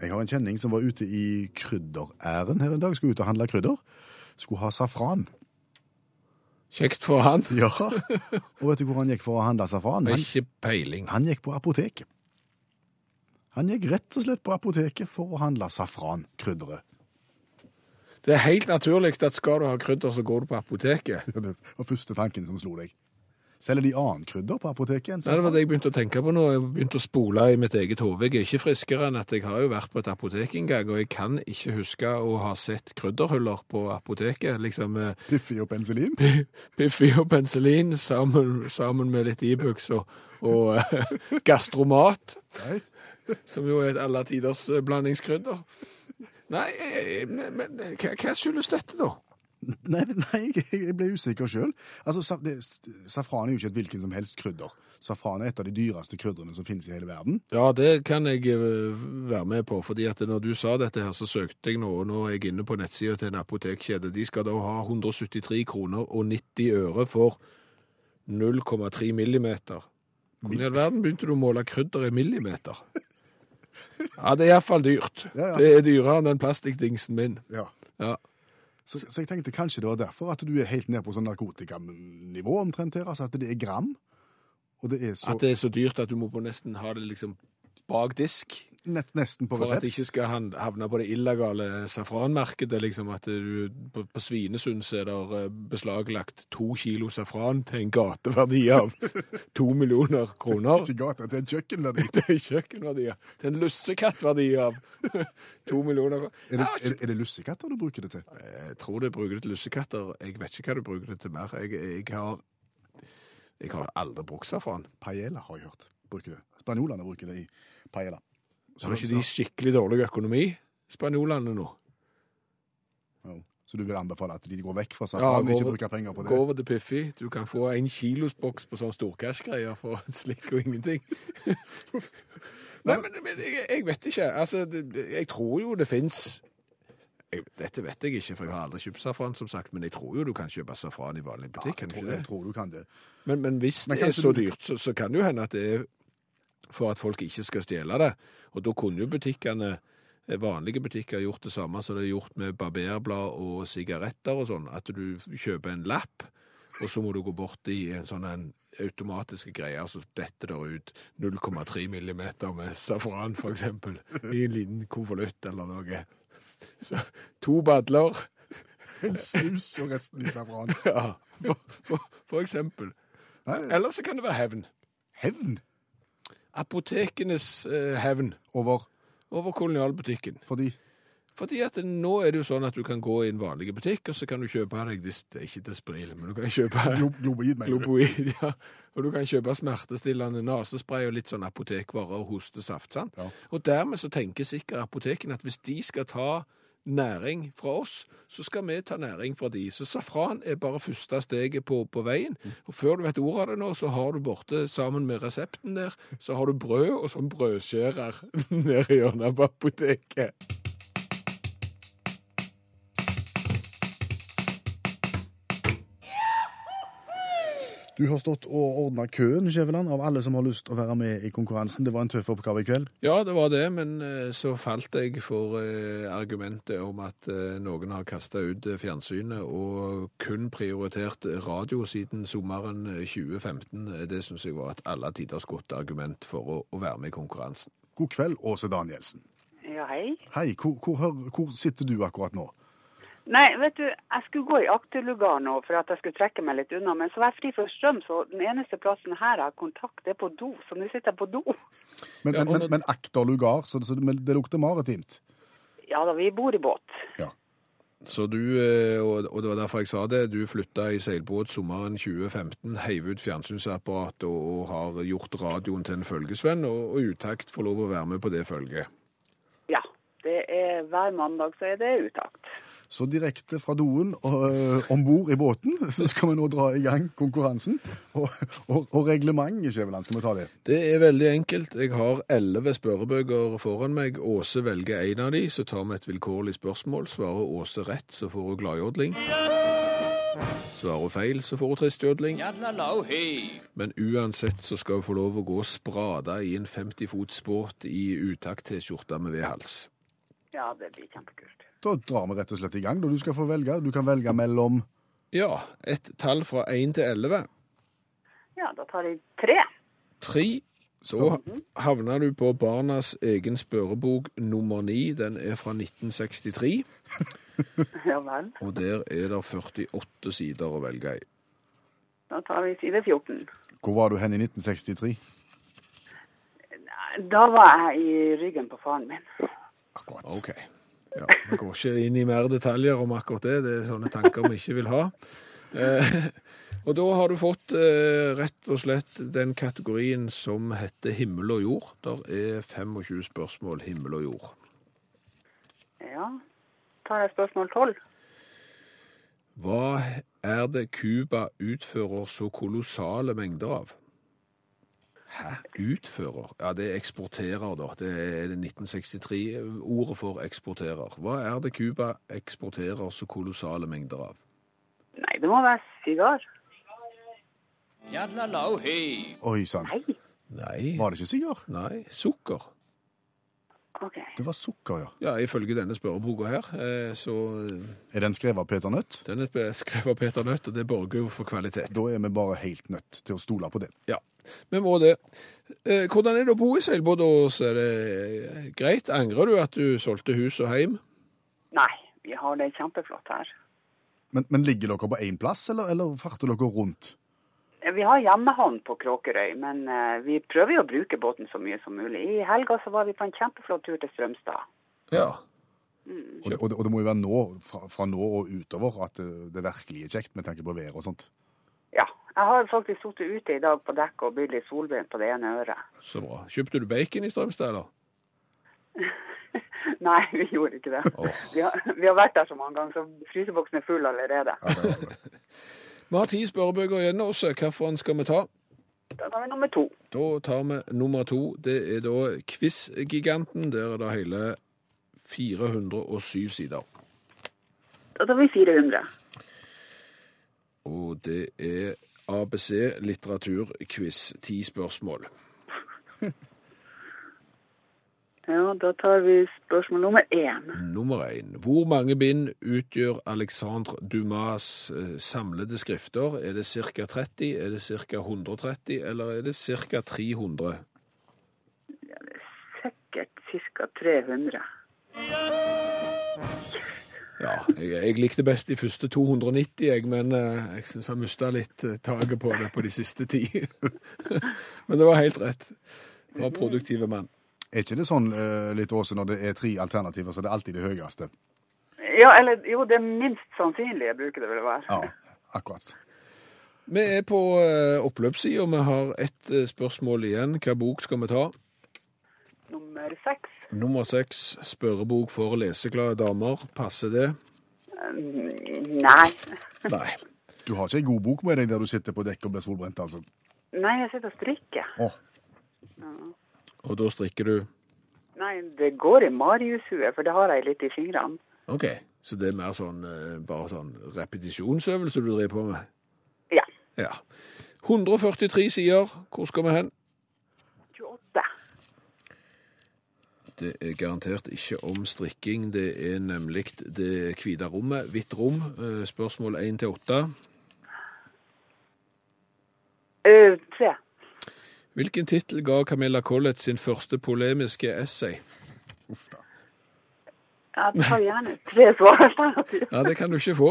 Speaker 1: Jeg har en kjenning som var ute i krydderæren her en dag. Skulle ut og handle krydder. Skulle ha safran.
Speaker 2: Kjekt for han.
Speaker 1: Ja. Og vet du hvor han gikk for å handle safran? Han,
Speaker 2: Ikke peiling.
Speaker 1: han gikk på apoteket. Han gikk rett og slett på apoteket for å handle safrankrydderet.
Speaker 2: Det er helt naturlig at skal du ha krydder, så går du på apoteket. (laughs)
Speaker 1: Det var første tanken som slo deg. Selger de annet krydder på apoteket
Speaker 2: Nei, Det var det jeg begynte å tenke på nå. Jeg begynte å spole i mitt eget hode. Jeg er ikke friskere enn at jeg har jo vært på et apotek en gang, og jeg kan ikke huske å ha sett krydderhuller på apoteket. Liksom eh,
Speaker 1: Piffi og penicillin?
Speaker 2: Piffi og penicillin sammen, sammen med litt Ibux og, og eh, (laughs) gastromat,
Speaker 1: Nei.
Speaker 2: som jo er et alle tiders eh, blandingskrydder. Nei, men, men hva, hva skyldes dette, da? (laughs)
Speaker 1: Nei, nei, jeg, ble usikker sjøl. Altså, safran er jo ikke et hvilken som helst krydder. Safran er et av de dyreste krydderne som finnes i hele verden.
Speaker 2: Ja, det kan jeg eh, være med på, fordi at når du sa dette her, så søkte jeg nå, og nå er jeg inne på nettsida til en apotekkjede. De skal da ha 173 kroner og 90 øre for 0,3 millimeter. Hvordan i all verden begynte du å måle krydder i millimeter? (laughs) Ja, det er iallfall dyrt.
Speaker 1: Ja, altså-
Speaker 2: Det er dyrere enn den plastikkdingsen min.
Speaker 1: Ja.
Speaker 2: Ja.
Speaker 1: Så, så jeg tenkte kanskje det var derfor at du er helt ned på sånn narkotikanivå omtrent her. Altså at det er gram. Og det er så
Speaker 2: At det er så dyrt at du må nesten ha det liksom bak disk.
Speaker 1: Nett, nesten på
Speaker 2: For at
Speaker 1: resept.
Speaker 2: det ikke skal havne på det illegale safranmarkedet, liksom at du, på, på Svinesund så er det eh, beslaglagt to kilo safran til en gateverdi av (laughs) to millioner kroner.
Speaker 1: Ikke gata, det er en kjøkkenverdi. (laughs)
Speaker 2: Det er kjøkkenverdier. Til en lussekattverdi av (laughs) to millioner kroner.
Speaker 1: Er det, er, er det lussekatter du bruker det til?
Speaker 2: Jeg tror det bruker det til lussekatter. Jeg vet ikke hva du bruker det til mer. Jeg, jeg har jeg har aldri brukt safran.
Speaker 1: Paella har jeg hørt. Bruker det. Spanjolene bruker det i paella.
Speaker 2: Så har ikke de skikkelig dårlig økonomi, spanjolene nå?
Speaker 1: Ja. Så du vil anbefale at de går vekk fra
Speaker 2: Ja,
Speaker 1: safran og ikke bruker penger på
Speaker 2: Gå
Speaker 1: det?
Speaker 2: over til Piffi. Du kan få en kilosboks på sånn storcash-greier for en (laughs) slikk og ingenting. (laughs) Nei, men, men jeg, jeg vet ikke. Altså, det, jeg tror jo det fins Dette vet jeg ikke, for jeg har aldri kjøpt safran, som sagt, men jeg tror jo du kan kjøpe safran i vanlig butikk.
Speaker 1: jeg,
Speaker 2: kan
Speaker 1: tror, jeg tror du kan det.
Speaker 2: Men, men hvis
Speaker 1: Men
Speaker 2: det er så
Speaker 1: du-
Speaker 2: dyrt, så, så kan det jo hende at det er for at folk ikke skal stjele det. Og da kunne jo butikkene, eh, vanlige butikker, gjort det samme som det er gjort med barberblad og sigaretter og sånn. At du kjøper en lapp, og så må du gå bort i en sånn en automatiske greier, så detter det ut 0,3 millimeter med safran, eksempel, i en liten konvolutt eller noe. Så to badler,
Speaker 1: En snus og resten i safran.
Speaker 2: ja, for, for, for eksempel. Eller så kan det være hevn.
Speaker 1: Hevn
Speaker 2: apotekenes eh, hevn
Speaker 1: over
Speaker 2: over kolonialbutikken.
Speaker 1: fordi
Speaker 2: Fordi at nå er det jo sånn at du kan gå i en vanlig butikk, og så kan du kjøpe deg dis- det er ikke Desperil, men du kan kjøpe
Speaker 1: glo, Globoid, mener du?
Speaker 2: Globoid, ja. Og du kan kjøpe smertestillende nesespray og litt sånn apotekvarer og hostesaft, sant?
Speaker 1: Ja.
Speaker 2: Og dermed så tenker sikkert apotekene at hvis de skal ta næring fra oss, så skal vi ta næring fra de. Så safran er bare første steget på, på veien. Og før du vet ordet av det nå, så har du borte sammen med resepten der, så har du brød og sånn brødskjærer (laughs) nede i hjørnet på apoteket.
Speaker 1: Du har stått og ordna køen, Skjæveland, av alle som har lyst å være med i konkurransen. Det var en tøff oppgave i kveld.
Speaker 2: Ja, det var det, men eh, så falt jeg for eh, argumentet om at eh, noen har kasta ut fjernsynet og kun prioritert radio siden sommeren eh, 2015. Eh, Det syns jeg var et alle tiders godt argument for å, å være med i konkurransen.
Speaker 1: God kveld, Åse Danielsen.
Speaker 4: Ja, hei.
Speaker 1: Hei, hvor, hvor, hvor sitter du akkurat nå?
Speaker 4: Nei, vet du, jeg skulle gå i akterlugar nå for at jeg skulle trekke meg litt unna, men så var jeg fri for strøm, så den eneste plassen her jeg har kontakt, det er på do. Så nå sitter jeg på do.
Speaker 1: Men, men, men, men akterlugar, så, så det, det lukter maritimt.
Speaker 4: Ja da, vi bor i båt. Ja.
Speaker 2: Så du, eh, og det var derfor jeg sa det, du flytta i seilbåt sommeren 2015, heiv ut fjernsynsapparatet og, og har gjort radioen til en følgesvenn, og, og utakt får lov å være med på det følget.
Speaker 4: Ja, det er hver mandag så er det utakt.
Speaker 1: Så direkte fra doen og øh, om bord i båten, (laughs) så skal vi nå dra i gang konkurransen. Og, og, og reglement, Skjæveland, skal vi ta det?
Speaker 2: Det er veldig enkelt. Jeg har elleve spørrebøker foran meg. Åse velger en av de, så tar vi et vilkårlig spørsmål. Svarer Åse rett, så får hun gladjodling. Svarer hun feil, så får hun tristjodling. Men uansett så skal hun få lov å gå sprada i en 50 fots båt i utakt-T-skjorte med V-hals.
Speaker 4: Ja, det blir kjempekult.
Speaker 1: Da drar vi rett og slett i gang. Da du skal få velge. Du kan velge mellom
Speaker 2: Ja, et tall fra 1 til 11.
Speaker 4: Ja, da tar jeg tre.
Speaker 2: 3. Så havner du på barnas egen spørrebok nummer 9. Den er fra 1963. (laughs)
Speaker 4: Ja vel.
Speaker 2: Og der er det 48 sider å velge i.
Speaker 4: Da tar vi side 14.
Speaker 1: Hvor var du hen i 1963?
Speaker 4: Da var jeg i ryggen på faren min.
Speaker 1: Akkurat.
Speaker 2: OK. Ja, Vi går ikke inn i mer detaljer om akkurat det. Det er sånne tanker vi ikke vil ha. Eh, og da har du fått eh, rett og slett den kategorien som heter himmel og jord. Der er 25 spørsmål himmel og jord.
Speaker 4: Ja. Tar jeg spørsmål 12?
Speaker 2: Hva er det Cuba utfører så kolossale mengder av? Hæ? Utfører? Ja, det er eksporterer, da. Det er det 1963-ordet for eksporterer. Hva er det Cuba eksporterer så kolossale mengder av?
Speaker 4: Nei, det må være sigar.
Speaker 1: Oi sann.
Speaker 4: Nei.
Speaker 2: Nei.
Speaker 1: Var det ikke sigar?
Speaker 2: Nei. Sukker.
Speaker 4: OK.
Speaker 1: Det var sukker, ja.
Speaker 2: Ja, ifølge denne spørreboka her, eh, så eh,
Speaker 1: Er den skrevet av Peter Nødt?
Speaker 2: Den er skrevet av Peter Nødt, og det borger jo for kvalitet.
Speaker 1: Da er vi bare helt nødt til å stole på det.
Speaker 2: Ja, vi må det. Eh, Hvordan er det å bo i Seilbåtås? Er det greit? Angrer du at du solgte hus og heim?
Speaker 4: Nei, vi har det kjempeflott her.
Speaker 1: Men, men ligger dere på én plass, eller, eller farter dere rundt?
Speaker 4: Vi har hjemmehavn på Kråkerøy, men eh, vi prøver jo å bruke båten så mye som mulig. I helga så var vi på en kjempeflott tur til Strømstad.
Speaker 2: Ja.
Speaker 1: Og det, og det, og det må jo være nå, fra, fra nå og utover at det, det virkelig er kjekt med tanke på været og sånt.
Speaker 4: Ja. Jeg har faktisk sittet ute i dag på dekk og blitt litt solbrent på det ene øret.
Speaker 2: Så bra. Kjøpte du bacon i Strømstad, eller? (laughs)
Speaker 4: Nei, vi gjorde ikke det.
Speaker 2: Oh.
Speaker 4: Vi, har, vi har vært der så mange ganger, så fryseboksen er full allerede.
Speaker 2: Vi har ti spørrebøker igjen også. Hvilken skal vi ta?
Speaker 4: Da tar vi nummer to.
Speaker 2: Da tar vi nummer to. Det er da Quiz-giganten. Der er det hele 407 sider.
Speaker 4: Da tar vi 400.
Speaker 2: Og det er ABC litteraturquiz. Ti spørsmål. (laughs)
Speaker 4: Ja, da tar vi spørsmål nummer én.
Speaker 2: Nummer én. Hvor mange bind utgjør Alexandre Dumas eh, samlede skrifter? Er det ca. 30, er det ca. 130, eller er det ca. 300?
Speaker 4: Ja, det er Sikkert ca. 300.
Speaker 2: Ja, jeg, jeg likte best de første 290, jeg, men eh, jeg syns jeg mista litt eh, taket på det på de siste ti. (laughs) men det var helt rett. Det var produktive mann.
Speaker 1: Er ikke det sånn eh, litt også når det er tre alternativer, så det er alltid det høyeste?
Speaker 4: Ja, eller jo, det minst sannsynlige bruker det vel å være.
Speaker 1: Ja, akkurat.
Speaker 2: Vi er på oppløpssida. Vi har ett spørsmål igjen. Hva bok skal vi ta?
Speaker 4: Nummer seks.
Speaker 2: Nummer seks. Spørrebok for leseglade damer. Passer det?
Speaker 4: Mm, Nei.
Speaker 2: Nei.
Speaker 1: Du har ikke ei god bok med deg der du sitter på dekk og blir solbrent, altså?
Speaker 4: Nei, jeg sitter og strikker.
Speaker 1: Å,
Speaker 2: Og da strikker du
Speaker 4: Nei, det går i Mariushue, for det har jeg litt i fingrene.
Speaker 2: OK. Så det er mer sånn eh, bare sånn repetisjonsøvelse du driver på med?
Speaker 4: Ja.
Speaker 2: Ja. 143 sider. Hvor skal vi hen?
Speaker 4: 28.
Speaker 2: Det er garantert ikke om strikking. Det er nemlig det hvite rommet. Hvitt rom. Eh, Spørsmål 1 til 8.
Speaker 4: Uh, tre.
Speaker 2: Hvilken tittel ga Camilla Collett sin første polemiske essay?
Speaker 1: uff da.
Speaker 4: Jeg tar gjerne tre svar.
Speaker 2: Ja, det kan du ikke få.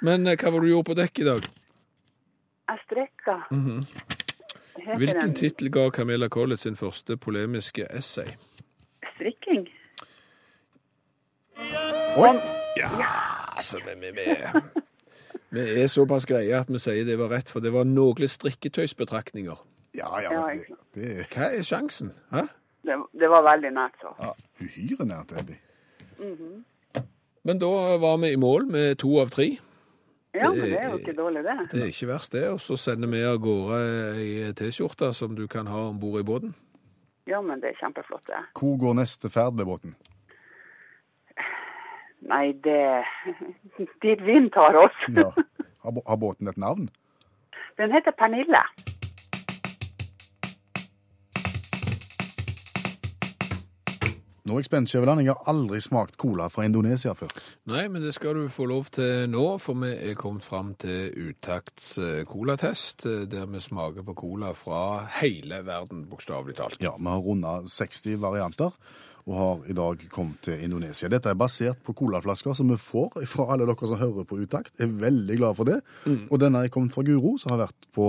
Speaker 2: Men eh, hva var det du gjorde på dekk i dag?
Speaker 4: Jeg strekka. Heter
Speaker 2: Hvilken tittel ga Camilla Collett sin første polemiske essay?
Speaker 4: strikking?
Speaker 1: Oi!
Speaker 2: Ja, Altså, vi, vi, vi, vi er såpass greie at vi sier det var rett, for det var noen strikketøysbetraktninger.
Speaker 1: Ja, ja, men det, det
Speaker 2: Hva er sjansen? Hæ?
Speaker 4: Det, det var veldig nært, så.
Speaker 1: Ja, uhyre nært, Eddie.
Speaker 2: Men da var vi i mål med to av tre.
Speaker 4: Ja, men
Speaker 2: Det-
Speaker 4: er jo ikke dårlig, det.
Speaker 2: Det er ikke verst det. Og så sender vi av gårde ei T-skjorte som du kan ha om bord i båten.
Speaker 4: Ja, men det er kjempeflott, det.
Speaker 1: Hvor går neste ferd med båten?
Speaker 4: Nei, det (laughs) Dit vind tar oss.
Speaker 1: Ja. (laughs) Har, har båten et navn?
Speaker 4: Den heter Pernille.
Speaker 1: Nå er jeg spent, Skjæveland. Jeg har aldri smakt cola fra Indonesia før.
Speaker 2: Nei, men det skal du få lov til nå, for vi er kommet fram til uttakts eh, colatest, eh, der vi smaker på cola fra hele verden, bokstavelig talt.
Speaker 1: Ja, vi har runda 60 varianter og har i dag kommet til Indonesia. Dette er basert på colaflasker som vi får fra alle dere som hører på Utakt. Jeg er veldig glad for det. Og denne er kommet fra Guro, som har vært på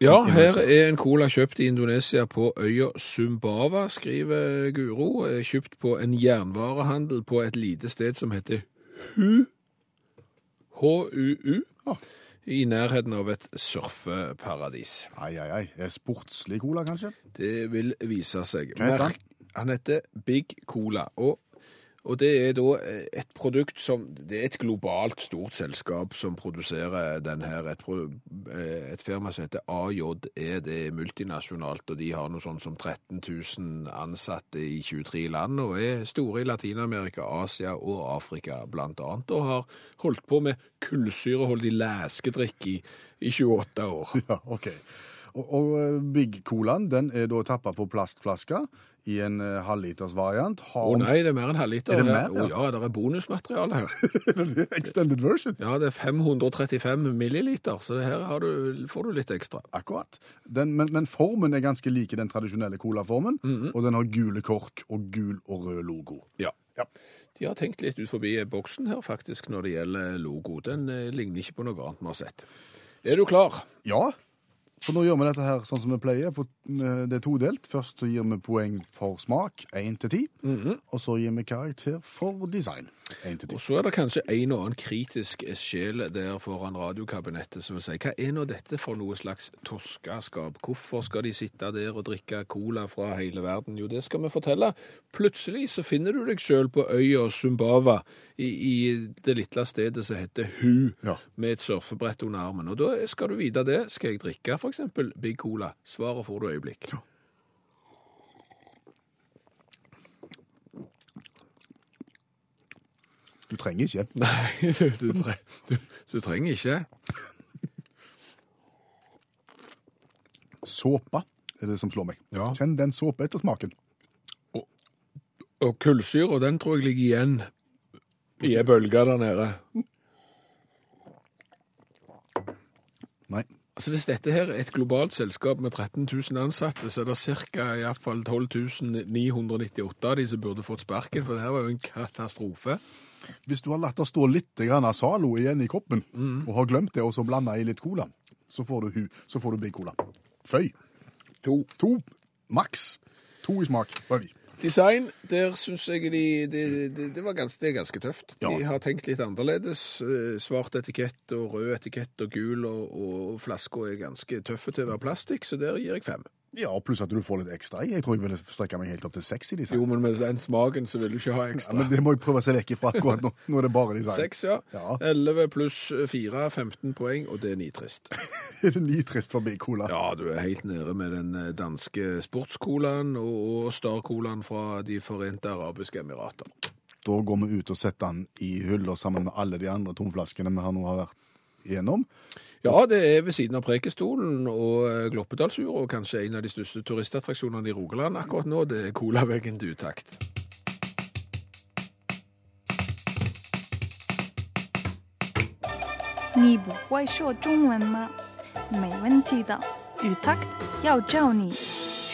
Speaker 2: Ja, her er en cola kjøpt i Indonesia på øya Sumbawa, skriver Guro. Eh, Kjøpt på en jernvarehandel på et lite sted som heter HU. HUU. I nærheten av et surfeparadis.
Speaker 1: Ai, ai, ai. Sportslig cola, kanskje?
Speaker 2: Det vil vise seg.
Speaker 1: Hva heter han?
Speaker 2: Han heter Big Cola. Og, og det er da et produkt som Det er et globalt stort selskap som produserer den her. Et, eh, et firma som heter AJE. Det er multinasjonalt, og de har noe sånn som 13 000 ansatte i 23 land, og er store i Latin-Amerika, Asia og Afrika blant annet, og har holdt på med kullsyreholdig læskedrikk i, i 28 år. (laughs)
Speaker 1: Ja, ok. Og, og eh, Big Colaen den er da tappa på plastflasker i en eh, halvliters variant.
Speaker 2: Å
Speaker 1: Har
Speaker 2: nei, det er mer enn halvliter.
Speaker 1: Er det mer, ja?
Speaker 2: Å ja, det er bonusmateriale her. (laughs)
Speaker 1: Extended version.
Speaker 2: Ja, det er 535 milliliter, så det her har du, får du litt ekstra.
Speaker 1: Akkurat. Den, men, men formen er ganske lik den tradisjonelle colaformen, og den har gule kork og gul og rød logo.
Speaker 2: Ja.
Speaker 1: Ja.
Speaker 2: De har tenkt litt ut forbi boksen her, faktisk, når det gjelder logo. Den eh, ligner ikke på noe annet vi har sett. Er du klar?
Speaker 1: Ja, for nå gjør vi dette her sånn som vi pleier. På, eh, det er todelt. Først så gir vi poeng for smak, 1 til 10. Og så gir vi karakter for design, 1 til 10.
Speaker 2: Og så er det kanskje en og annen kritisk sjel der foran radiokabinettet som vil si hva er nå dette for noe slags toskaskap? Hvorfor skal de sitte der og drikke cola fra hele verden? Jo, det skal vi fortelle. Plutselig så finner du deg sjøl på øya Sumbawa i, i det lille stedet som heter Hu,
Speaker 1: Ja.
Speaker 2: med et surfebrett under armen. Og da skal du vite det. Skal jeg drikke f.eks. Big Cola? Svaret får du øyeblikk.
Speaker 1: Du trenger ikke. (laughs)
Speaker 2: Nei, du, du, tre- du, du trenger ikke.
Speaker 1: Såpe er det som slår meg.
Speaker 2: Ja.
Speaker 1: Kjenn den såpe etter smaken.
Speaker 2: Og kullsyra, den tror jeg ligger igjen i ei bølge der nede.
Speaker 1: Nei.
Speaker 2: Altså Hvis dette her er et globalt selskap med 13 000 ansatte, så er det ca. 12 998 av de som burde fått sparken, for det her var jo en katastrofe.
Speaker 1: Hvis du har latt det stå litt grann av Zalo igjen i koppen,
Speaker 2: Mm.
Speaker 1: og har glemt det, og så blanda i litt cola, så får du så får du Big Cola. Føy.
Speaker 2: To.
Speaker 1: To. Maks. To i smak. Vi.
Speaker 2: Design, der syns jeg de, det de, de var ganske, det er ganske tøft. De
Speaker 1: Ja.
Speaker 2: har tenkt litt annerledes. Eh, Svart etikett og rød etikett og gul, og, og flaska er ganske tøffe til å være plastikk, så der gir jeg fem.
Speaker 1: Ja, pluss at du får litt ekstra. Jeg tror jeg ville strekke meg helt opp til seks i disse.
Speaker 2: Jo, men med den smaken så vil du ikke ha
Speaker 1: Ja,
Speaker 2: ekstra.
Speaker 1: men det må jeg prøve å se vekk ifra akkurat nå. Nå er det bare design.
Speaker 2: Seks, ja.
Speaker 1: Ja.
Speaker 2: 11 pluss 4, 15 poeng, og det er nitrist. (laughs)
Speaker 1: Er det nitrist for Big Cola?
Speaker 2: Ja, du er helt nede med den eh, danske sportscolaen og, og Star-colaen fra De forente arabiske emirater.
Speaker 1: Da går vi ut og setter den i hylla sammen med alle de andre tomflaskene vi har nå har vært gjennom.
Speaker 2: Ja, det er ved siden av Prekestolen og eh, Gloppedalsura, og kanskje en av de største turistattraksjonene i Rogaland akkurat nå. Det er Kolaveggen til utakt.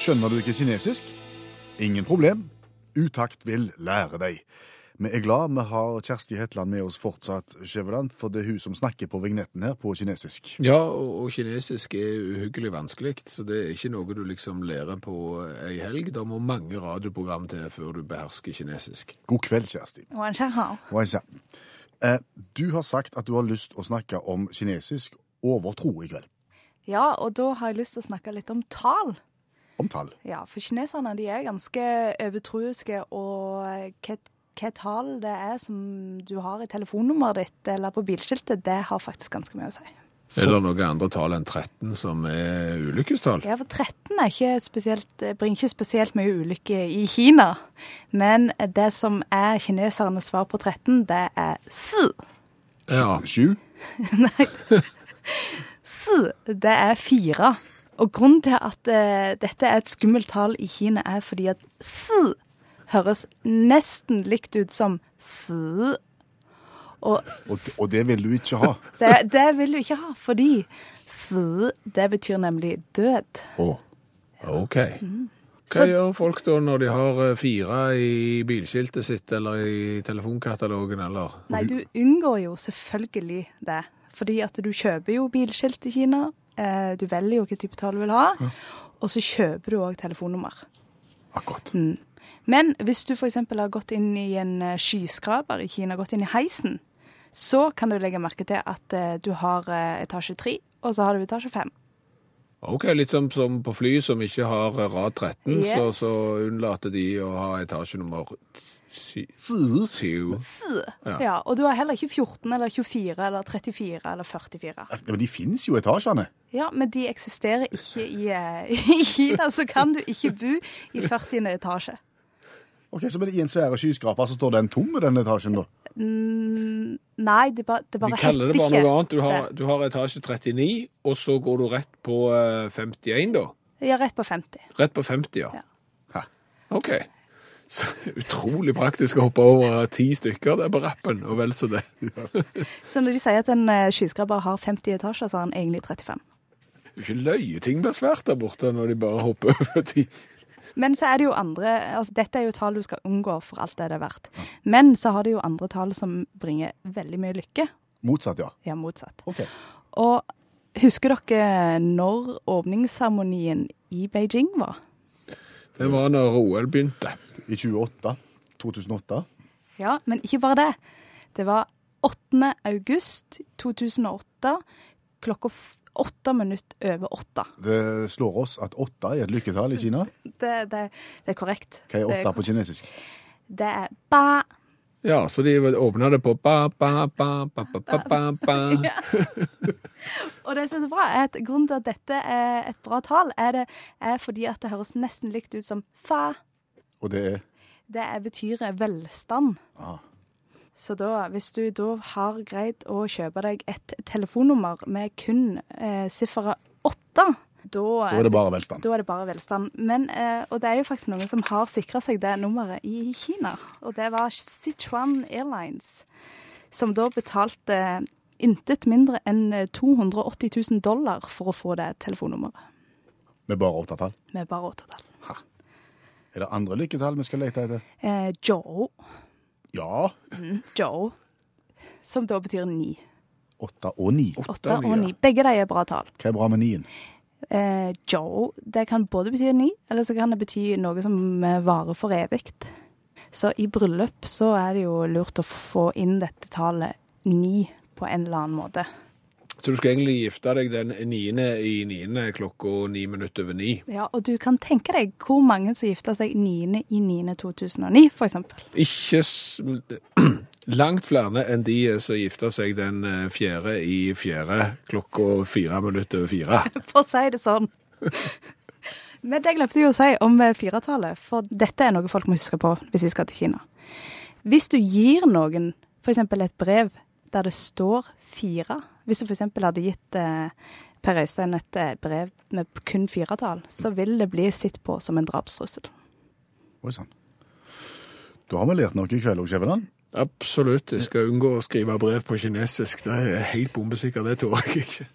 Speaker 1: Skjønner du ikke kinesisk? Ingen problem. Utakt vil lære deg. Vi er glad vi har Kjersti Hetland med oss fortsatt, Skjæveland, for det er hun som snakker på vignetten her på kinesisk.
Speaker 2: Ja, og, kinesisk er uhyggelig vanskelig, så det er ikke noe du liksom lærer på ei helg. Det må mange radioprogram til før du behersker kinesisk.
Speaker 1: God kveld, Kjersti. Eh, du har sagt at du har lyst å snakke om kinesisk overtro i kveld.
Speaker 5: Ja, og da har jeg lyst til å snakke litt om tall.
Speaker 1: Om tall?
Speaker 5: Ja, for kineserne de er ganske overtroiske, og eh, hva hva tall det er som du har i telefonnummeret ditt eller på bilskiltet, det har faktisk ganske mye å si.
Speaker 2: Er det noen andre tall enn 13 som er ulykkestall?
Speaker 5: Ja, for 13 er ikke spesielt, bringer ikke spesielt mye ulykke i Kina. Men det som er kinesernes svar på 13, det er si.
Speaker 2: Ja.
Speaker 1: Sju? (laughs)
Speaker 5: Si, det er fire. Og grunnen til at eh, dette er et skummelt tall i Kina, er fordi at si høres nesten likt ut som s. Og
Speaker 1: Og, det- og det vil du ikke ha. (laughs)
Speaker 5: det, det vil du ikke ha, fordi s, det betyr nemlig død.
Speaker 1: Å,
Speaker 2: OK.
Speaker 5: Mm.
Speaker 2: Hva
Speaker 5: Så-
Speaker 2: gjør folk da når de har eh, fire i bilskiltet sitt eller i telefonkatalogen, eller?
Speaker 5: Nei, du unngår jo selvfølgelig det. Fordi at du kjøper jo bilskilt i Kina. Eh, du velger jo hvilken type tall du vil ha. Og så kjøper du òg telefonnummer.
Speaker 1: akkurat.
Speaker 5: Men hvis du f.eks. har gått inn i en eh, skyskraper i Kina, gått inn i heisen, så kan du legge merke til at eh, du har eh, etasje tre, og så har du etasje fem.
Speaker 2: OK, litt som, som på fly som ikke har rad 13,
Speaker 5: Yes.
Speaker 2: så, så unnlater de å ha etasje nummer 7.
Speaker 5: Ja.
Speaker 2: Ja.
Speaker 5: Og du har heller ikke 14 eller 24 eller 34 eller 44.
Speaker 1: Men de finnes jo etasjene.
Speaker 5: Ja, men de eksisterer ikke i, (laughs) i Kina, så kan du ikke bo i 40. etasje.
Speaker 1: Ok, Så i en svære skyskraper så står den tom, den etasjen, da?
Speaker 5: Mm, nei, det, ba, det bare
Speaker 2: De kaller det bare noe annet. Du har, du har etasje 39, og så går du rett på eh, 51, da.
Speaker 5: Ja, rett på 50.
Speaker 2: Rett på 50, ja.
Speaker 5: Ja.
Speaker 2: OK. (laughs) Så utrolig praktisk å hoppe over ti stykker der på rappen, og vel så det. (laughs)
Speaker 5: Så når de sier at en eh, skyskraper har 50 etasjer, så har han egentlig 35.
Speaker 2: Det er ikke løye ting blir svært der borte når de bare hopper over ti.
Speaker 5: Men så er det jo andre altså Dette er jo tall du skal unngå for alt det det er verdt. Men så har det jo andre tall som bringer veldig mye lykke.
Speaker 1: Motsatt, ja.
Speaker 5: Ja, motsatt.
Speaker 1: Ok.
Speaker 5: Og husker dere når åpningsseremonien i Beijing var?
Speaker 2: Det var når OL begynte.
Speaker 1: I 28. 2008.
Speaker 5: Ja, men ikke bare det. Det var 8. august 2008 klokka åtte minutter over åtte.
Speaker 1: Det slår oss at åtte er et lykketall i Kina.
Speaker 5: Det, det, det er korrekt.
Speaker 1: Hva er åtte på kinesisk?
Speaker 5: Det er ba.
Speaker 2: Ja, så de åpna det på ba, ba, ba, ba, ba, ba, ba, ba. (laughs)
Speaker 5: Og det som er så bra, er at grunnen til at dette er et bra tall, er, det, er fordi at det høres nesten likt ut som fa.
Speaker 1: Og det er
Speaker 5: Det er, betyr velstand.
Speaker 1: Ah.
Speaker 5: Så da, hvis du da har greid å kjøpe deg et telefonnummer med kun eh, sifferet åtte, da,
Speaker 1: Da er det bare velstand.
Speaker 5: da er det bare velstand. Men, eh, og det er jo faktisk noen som har sikra seg det nummeret i Kina. Og det var Sichuan Airlines, som da betalte intet mindre enn eh, 280 000 dollar for å få det telefonnummeret.
Speaker 1: Med bare åttetall.
Speaker 5: Med bare åttetall.
Speaker 1: Er det andre lykketall vi skal lete etter?
Speaker 5: Eh, Joe,
Speaker 1: Ja.
Speaker 5: Joe, som da betyr ni.
Speaker 1: Åtte og ni.
Speaker 5: Åtte og ni. Begge de er bra tall.
Speaker 1: Hva er bra med nien?
Speaker 5: Eh, Joe, det kan både bety ni, eller så kan det bety noe som eh, varer for evig. Så i bryllup så er det jo lurt å få inn dette tallet ni på en eller annen måte.
Speaker 2: Så du skal egentlig gifte deg den 9. i 9. klokka ni minutter over ni.
Speaker 5: Ja, og du kan tenke deg hvor mange som gifta seg 9. i 9. 2009, for eksempel.
Speaker 2: Ikke (clears throat) langt flere enn de som gifta seg den eh, fjerde i fjerde klokka fire minutter over fire. (laughs)
Speaker 5: For å si det sånn. (laughs) Men det glemte jeg å si om eh, firetallet, for dette er noe folk må huske på hvis de skal til Kina. Hvis du gir noen f.eks. et brev der det står fire Hvis du f.eks. hadde gitt eh, Per Øystein et eh, brev med kun firetall, så vil det bli sett på som en drapstrussel.
Speaker 1: Oi sann. Da har vi lært noe i kveld òg, Skjæveland.
Speaker 2: Absolutt. Jeg skal unngå å skrive brev på kinesisk. Det er helt bombesikkert, det tør jeg ikke.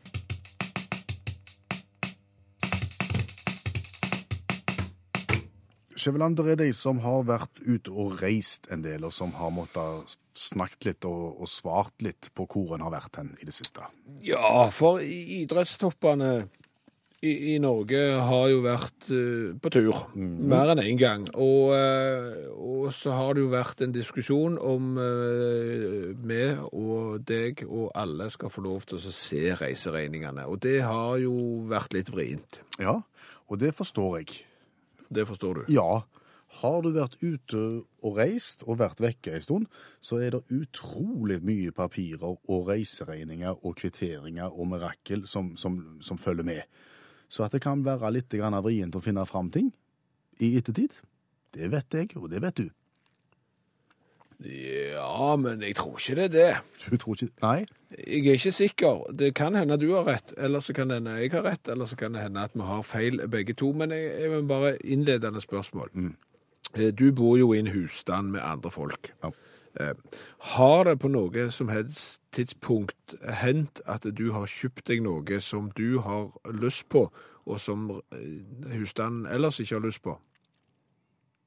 Speaker 1: Skjæveland, det er de som har vært ute og reist en del, og som har måttet snakket litt og, og svart litt på hvor en har vært hen i det siste.
Speaker 2: Ja, for idrettstoppene i, i Norge har jo vært uh, på tur mer enn én gang. Og, uh, og så har det jo vært en diskusjon om uh, vi og deg og alle skal få lov til å se reiseregningene. Og det har jo vært litt vrient.
Speaker 1: Ja, og det forstår jeg.
Speaker 2: Det forstår du.
Speaker 1: Ja, har du vært ute og reist og vært vekke en stund, så er det utrolig mye papirer og reiseregninger og kvitteringer og mirakel som, som, som følger med. Så at det kan være litt vrient å finne fram ting i ettertid, det vet jeg, og det vet du.
Speaker 2: Ja, men jeg tror ikke det er det.
Speaker 1: Du tror ikke Nei?
Speaker 2: Jeg er ikke sikker. Det kan hende du har rett, eller så kan det hende jeg har rett, eller så kan det hende at vi har feil begge to. Men jeg, jeg vil bare innledende spørsmål. Eh, Du bor jo i en husstand med andre folk.
Speaker 1: Ja.
Speaker 2: Eh, Har det på noe som helst tidspunkt hendt at du har kjøpt deg noe som du har lyst på, og som eh, husstanden ellers ikke har lyst på?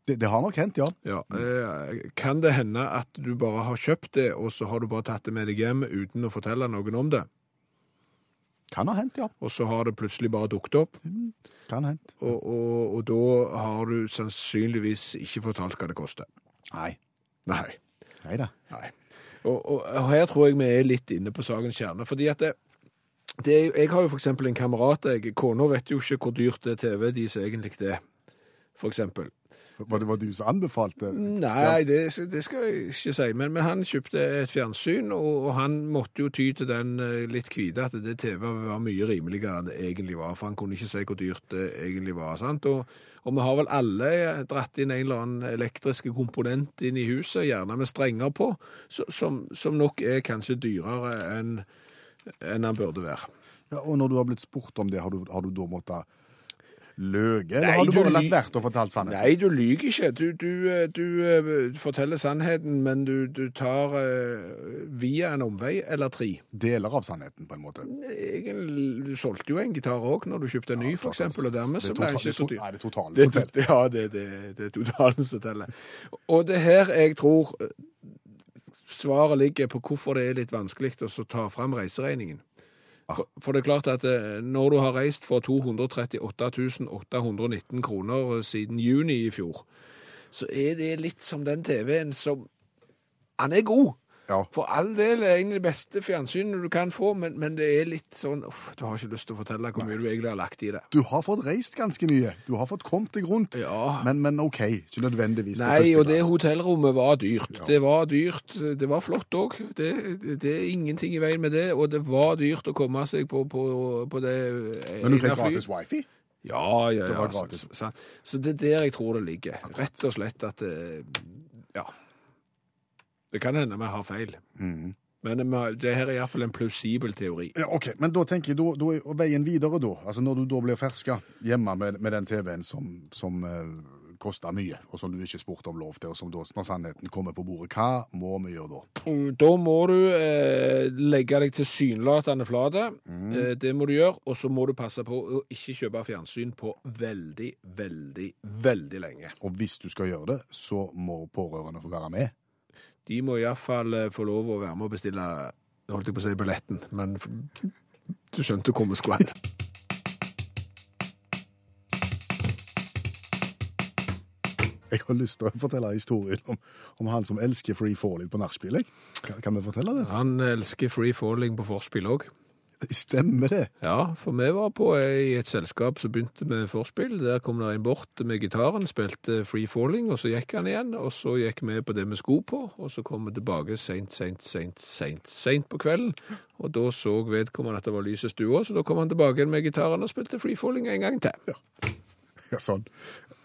Speaker 1: Det, det har nok hendt, ja.
Speaker 2: Ja, eh, Kan det hende at du bare har kjøpt det, og så har du bare tatt det med deg hjem uten å fortelle noen om det?
Speaker 1: Kan ha hendt, ja.
Speaker 2: Og så har det plutselig bare dukket opp,
Speaker 1: Kan ha hendt.
Speaker 2: og, og, og da har du sannsynligvis ikke fortalt hva det koster.
Speaker 1: Nei.
Speaker 2: Nei.
Speaker 1: Nei da.
Speaker 2: Nei. Og, og, her tror jeg vi er litt inne på sakens kjerne. fordi at det, det er, Jeg har jo eksempel en kamerat. jeg- Kona vet jo ikke hvor dyrt det TV deres egentlig er. For eksempel.
Speaker 1: Var det var du som anbefalte?
Speaker 2: Nei, det, det skal jeg ikke si. Men, men han kjøpte et fjernsyn, og, og han måtte jo ty til den eh, litt hvite at det TV var mye rimeligere enn det egentlig var. For han kunne ikke si hvor dyrt det egentlig var. sant? Og, og vi har vel alle dratt inn en eller annen elektriske komponent inn i huset, gjerne med strenger på, som, som nok er kanskje dyrere enn enn han burde være.
Speaker 1: Ja, og når du har blitt spurt om det, har du, har du da måttet løge? Eller har du bare latt være å fortelle sannheten?
Speaker 2: Nei, du lyver ikke. Du, du, eh, du eh, forteller sannheten, men du, du tar uh, via en omvei eller tre.
Speaker 1: Deler av sannheten, på en måte.
Speaker 2: Egentlig, du solgte jo en gitar òg når du kjøpte en ny, for eksempel, og dermed så ble det ikke så dyrt.
Speaker 1: Nei, det er totalen som teller. (laughs)
Speaker 2: ja, det, det, det er totalen som teller. Og det her jeg tror svaret ligger på hvorfor det er litt vanskelig å ta fram reiseregningen. For, for det er klart at eh, når du har reist for 238 819 kroner eh, siden juni i fjor, så er det litt som den TV-en som Han er god.
Speaker 1: Ja.
Speaker 2: For all del er en av de beste fjernsynet du kan få, men, men det er litt sånn uff, Du har ikke lyst til å fortelle hvor mye du egentlig har lagt i det.
Speaker 1: Du har fått reist ganske mye. Du har fått kommet deg rundt.
Speaker 2: Ja.
Speaker 1: Men, men OK, ikke nødvendigvis
Speaker 2: Nei, og det hotellrommet var dyrt. Det var dyrt. Det var flott òg. Det, det er ingenting i veien med det. Og det var dyrt å komme seg på, på, på det
Speaker 1: Men du fikk gratis wifi?
Speaker 2: Ja, ja,
Speaker 1: Det
Speaker 2: ja.
Speaker 1: gratis.
Speaker 2: Så, så, det er der jeg tror det ligger. Rett og slett at eh, Ja. Det kan hende vi har feil.
Speaker 1: Mm.
Speaker 2: Men det her er iallfall en plausibel teori.
Speaker 1: Ja, ok, Men da tenker jeg, da, da er veien videre, da. Altså Når du da blir ferska hjemme med, med den TV-en som, som eh, koster mye, og som du ikke spurte om lov til, og som da, når sannheten kommer på bordet, hva må vi gjøre da?
Speaker 2: Da må du eh, legge deg tilsynelatende flate. Eh, det må du gjøre. Og så må du passe på å ikke kjøpe fjernsyn på veldig, veldig, veldig lenge.
Speaker 1: Og hvis du skal gjøre det, så må pårørende få være med.
Speaker 2: De må iallfall få lov å være med og bestille holdt jeg på å si billetten, men du skjønte hvor vi skulle hen.
Speaker 1: Jeg har lyst til å fortelle historien om, om han som elsker free falling på nachspiel. Kan, kan vi fortelle det?
Speaker 2: Han elsker free falling på forspill òg. (laughs)
Speaker 1: Stemmer det?
Speaker 2: Ja, for vi var på i et selskap som begynte med forspill. Der kom det en bort med gitaren, spilte free falling, og så gikk han igjen. Og så gikk vi på det vi skulle på, og så kom vi tilbake seint, seint, seint, seint, sent på kvelden. Og da så vedkommende at det var lys i stua, så da kom han tilbake igjen med gitaren og spilte free falling en gang til.
Speaker 1: Ja, (laughs) sånn.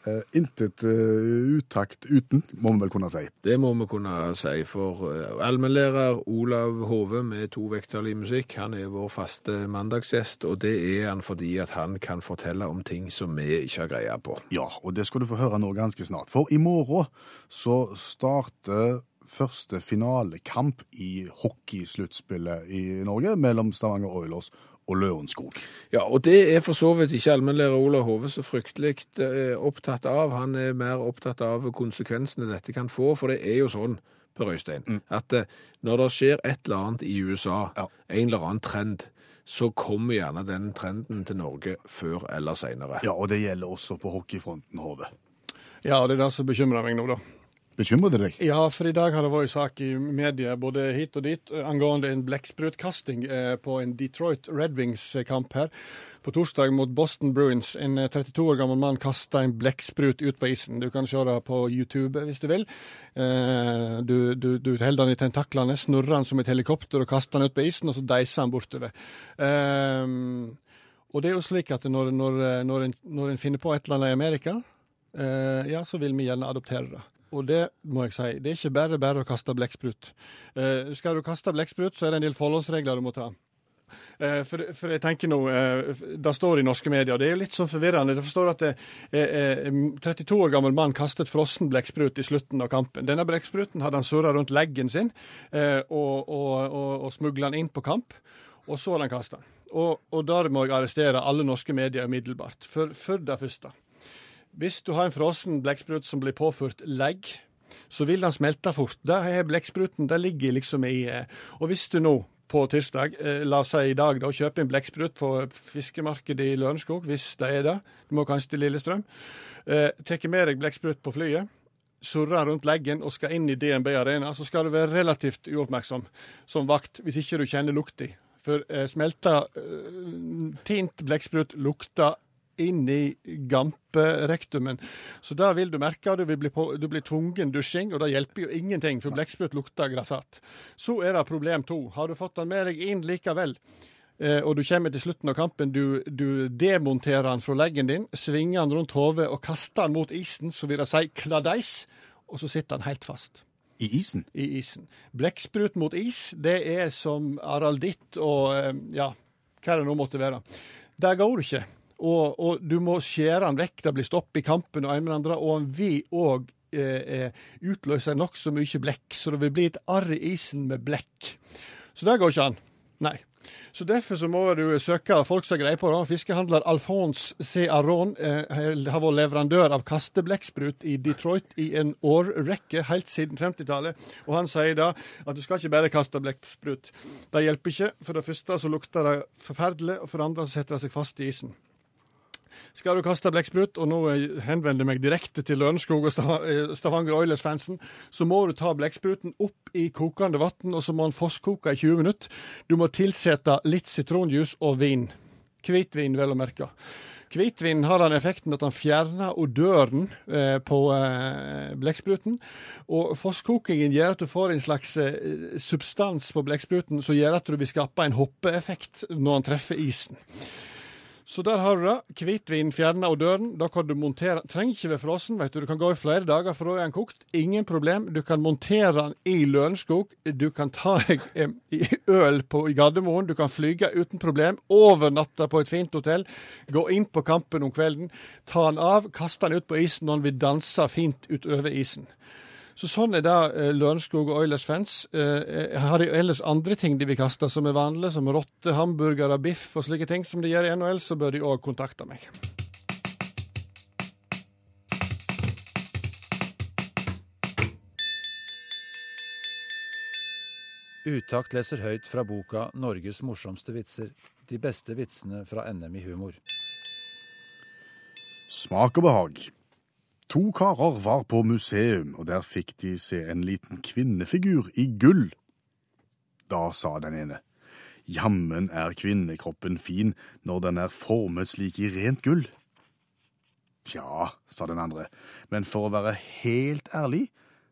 Speaker 1: Eh, intet uh, utakt uten, må vi vel kunne si.
Speaker 2: Det må vi kunne si, for uh, allmennlærer Olav Hove med to vekttall i musikk, han er vår faste mandagsgjest, og det er han fordi at han kan fortelle om ting som vi ikke har greie på.
Speaker 1: Ja, og det skal du få høre nå ganske snart. For i morgen så starter første finalekamp i hockeysluttspillet i Norge mellom Stavanger Oilers og Lørenskog.
Speaker 2: Ja, og det er for så vidt ikke allmennlærer Olav Hove så fryktelig eh, opptatt av. Han er mer opptatt av konsekvensene dette kan få, for det er jo sånn, Per Øystein, at eh, når det skjer et eller annet i USA,
Speaker 1: Ja.
Speaker 2: en eller annen trend, så kommer gjerne den trenden til Norge før eller senere.
Speaker 1: Ja, og det gjelder også på hockeyfronten, Hove.
Speaker 3: Ja, det er det som bekymrer meg nå, da.
Speaker 1: Bekymrer det deg?
Speaker 3: Ja, for i dag har det vært sak i media både hit og dit eh, angående en blekksprutkasting eh, på en Detroit Red Wings-kamp her. På torsdag mot Boston Bruins. En eh, 32 år gammel mann kasta en blekksprut ut på isen. Du kan se det på YouTube hvis du vil. Eh, Du, du, du holder den i tentaklene, snurrer den som et helikopter og kaster den ut på isen, og så deiser den bortover. Eh, Og det er jo slik at når, når, når, en, når en finner på et eller annet i Amerika, eh, ja, så vil vi gjerne adoptere det. Og det må jeg si, det er ikke bare bare å kaste blekksprut. Eh, skal du kaste blekksprut, så er det en del forholdsregler du må ta. Eh, for, for jeg tenker nå, eh, Det står i norske medier, og det er jo litt sånn forvirrende. Jeg forstår at eh, eh, 32 år gammel mann kastet frossen blekksprut i slutten av kampen. Denne blekkspruten hadde han surra rundt leggen sin og, og, og, og smugla den inn på kamp, og så hadde han kasta den. Og, og der må jeg arrestere alle norske medier umiddelbart. For, for det første. Hvis du har en frossen blekksprut som blir påført legg, så vil den smelte fort. Der er blekkspruten, der ligger liksom i eh, Og hvis du nå på tirsdag, eh, la oss si i dag, da, kjøper en blekksprut på fiskemarkedet i Lørenskog, hvis det er det, du må kanskje til Lillestrøm, eh, tar med deg blekksprut på flyet, surrer rundt leggen og skal inn i DNB Arena, så skal du være relativt uoppmerksom som vakt hvis ikke du kjenner lukta. For eh, smelta eh, tint blekksprut lukter inn i gamperektumen. Så da vil du merke du, bli på, du blir tvungen dusjing, og det hjelper jo ingenting, for blekksprut lukter grassat. Så er det problem to. Har du fått den med deg inn likevel, eh, og du kommer til slutten av kampen, du, du demonterer den fra leggen din, svinger den rundt hodet og kaster den mot isen, så vil det si kladeis, og så sitter den helt fast
Speaker 1: I isen?
Speaker 3: i isen. Blekksprut mot is, det er som aralditt og eh, ja, hva det nå måtte være. Det går ikke. Og, og du må skjære den vekk. Det blir stopp i kampen og en med den andre. Og han vil òg eh, eh, utløse nokså mye blekk, så det vil bli et arr i isen med blekk. Så det går ikke an. Nei. Så Derfor så må du søke folk som har greie på det. Fiskehandler Alphonse C. Aron eh, har vært leverandør av kasteblekksprut i Detroit i en årrekke, helt siden 50-tallet. Og han sier da at du skal ikke bare kaste blekksprut. Det hjelper ikke. For det første så lukter det forferdelig, og for det andre så setter det seg fast i isen. Skal du kaste blekksprut, og nå henvender jeg meg direkte til Lørenskog og eh, Stavanger Oilers-fansen, så må du ta blekkspruten opp i kokende vann, og så må den fosskoke i 20 minutter. Du må tilsette litt sitronjuice og vin. Hvitvin, vel å merke. Hvitvin har den effekten at han fjerner odøren eh, på eh, blekkspruten. Og fosskokingen gjør at du får en slags eh, substans på blekkspruten som gjør at du vil skape en hoppeeffekt når han treffer isen. Så der har du det. Hvitvin fjerner odøren. Da kan du montere Trenger ikke være frossen, vet du. Du kan gå i flere dager, for da er den kokt. Ingen problem. Du kan montere den i Lørenskog. Du kan ta deg eh, øl på, i Gardermoen. Du kan flyge uten problem. Overnatte på et fint hotell. Gå inn på kampen om kvelden. Ta den av, kaste den ut på isen når den vil danse fint utover isen. Så sånn er det eh, Lørenskog og Oilers-fans. Eh, har de ellers andre ting de vil kaste som er vanlige, som rotte, hamburgere, biff og slike ting som de gjør i NHL, så bør de òg kontakte meg.
Speaker 6: Utakt leser høyt fra boka 'Norges morsomste vitser'. De beste vitsene fra NM i humor.
Speaker 1: Smak og behag. To karer var på museum, og der fikk de se en liten kvinnefigur i gull. Da sa den ene, jammen er kvinnekroppen fin når den er formet slik i rent gull. Tja, sa den andre, men for å være helt ærlig,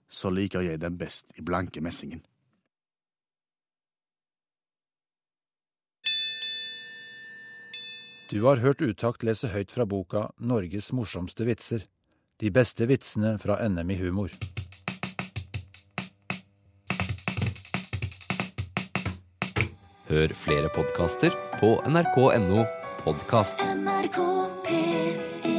Speaker 1: så liker jeg den best i blanke messingen.
Speaker 6: Du har hørt Utakt lese høyt fra boka 'Norges morsomste vitser'. De beste vitsene fra NM i humor.
Speaker 7: Hør flere podkaster på nrk.no podkast.
Speaker 8: NRK P1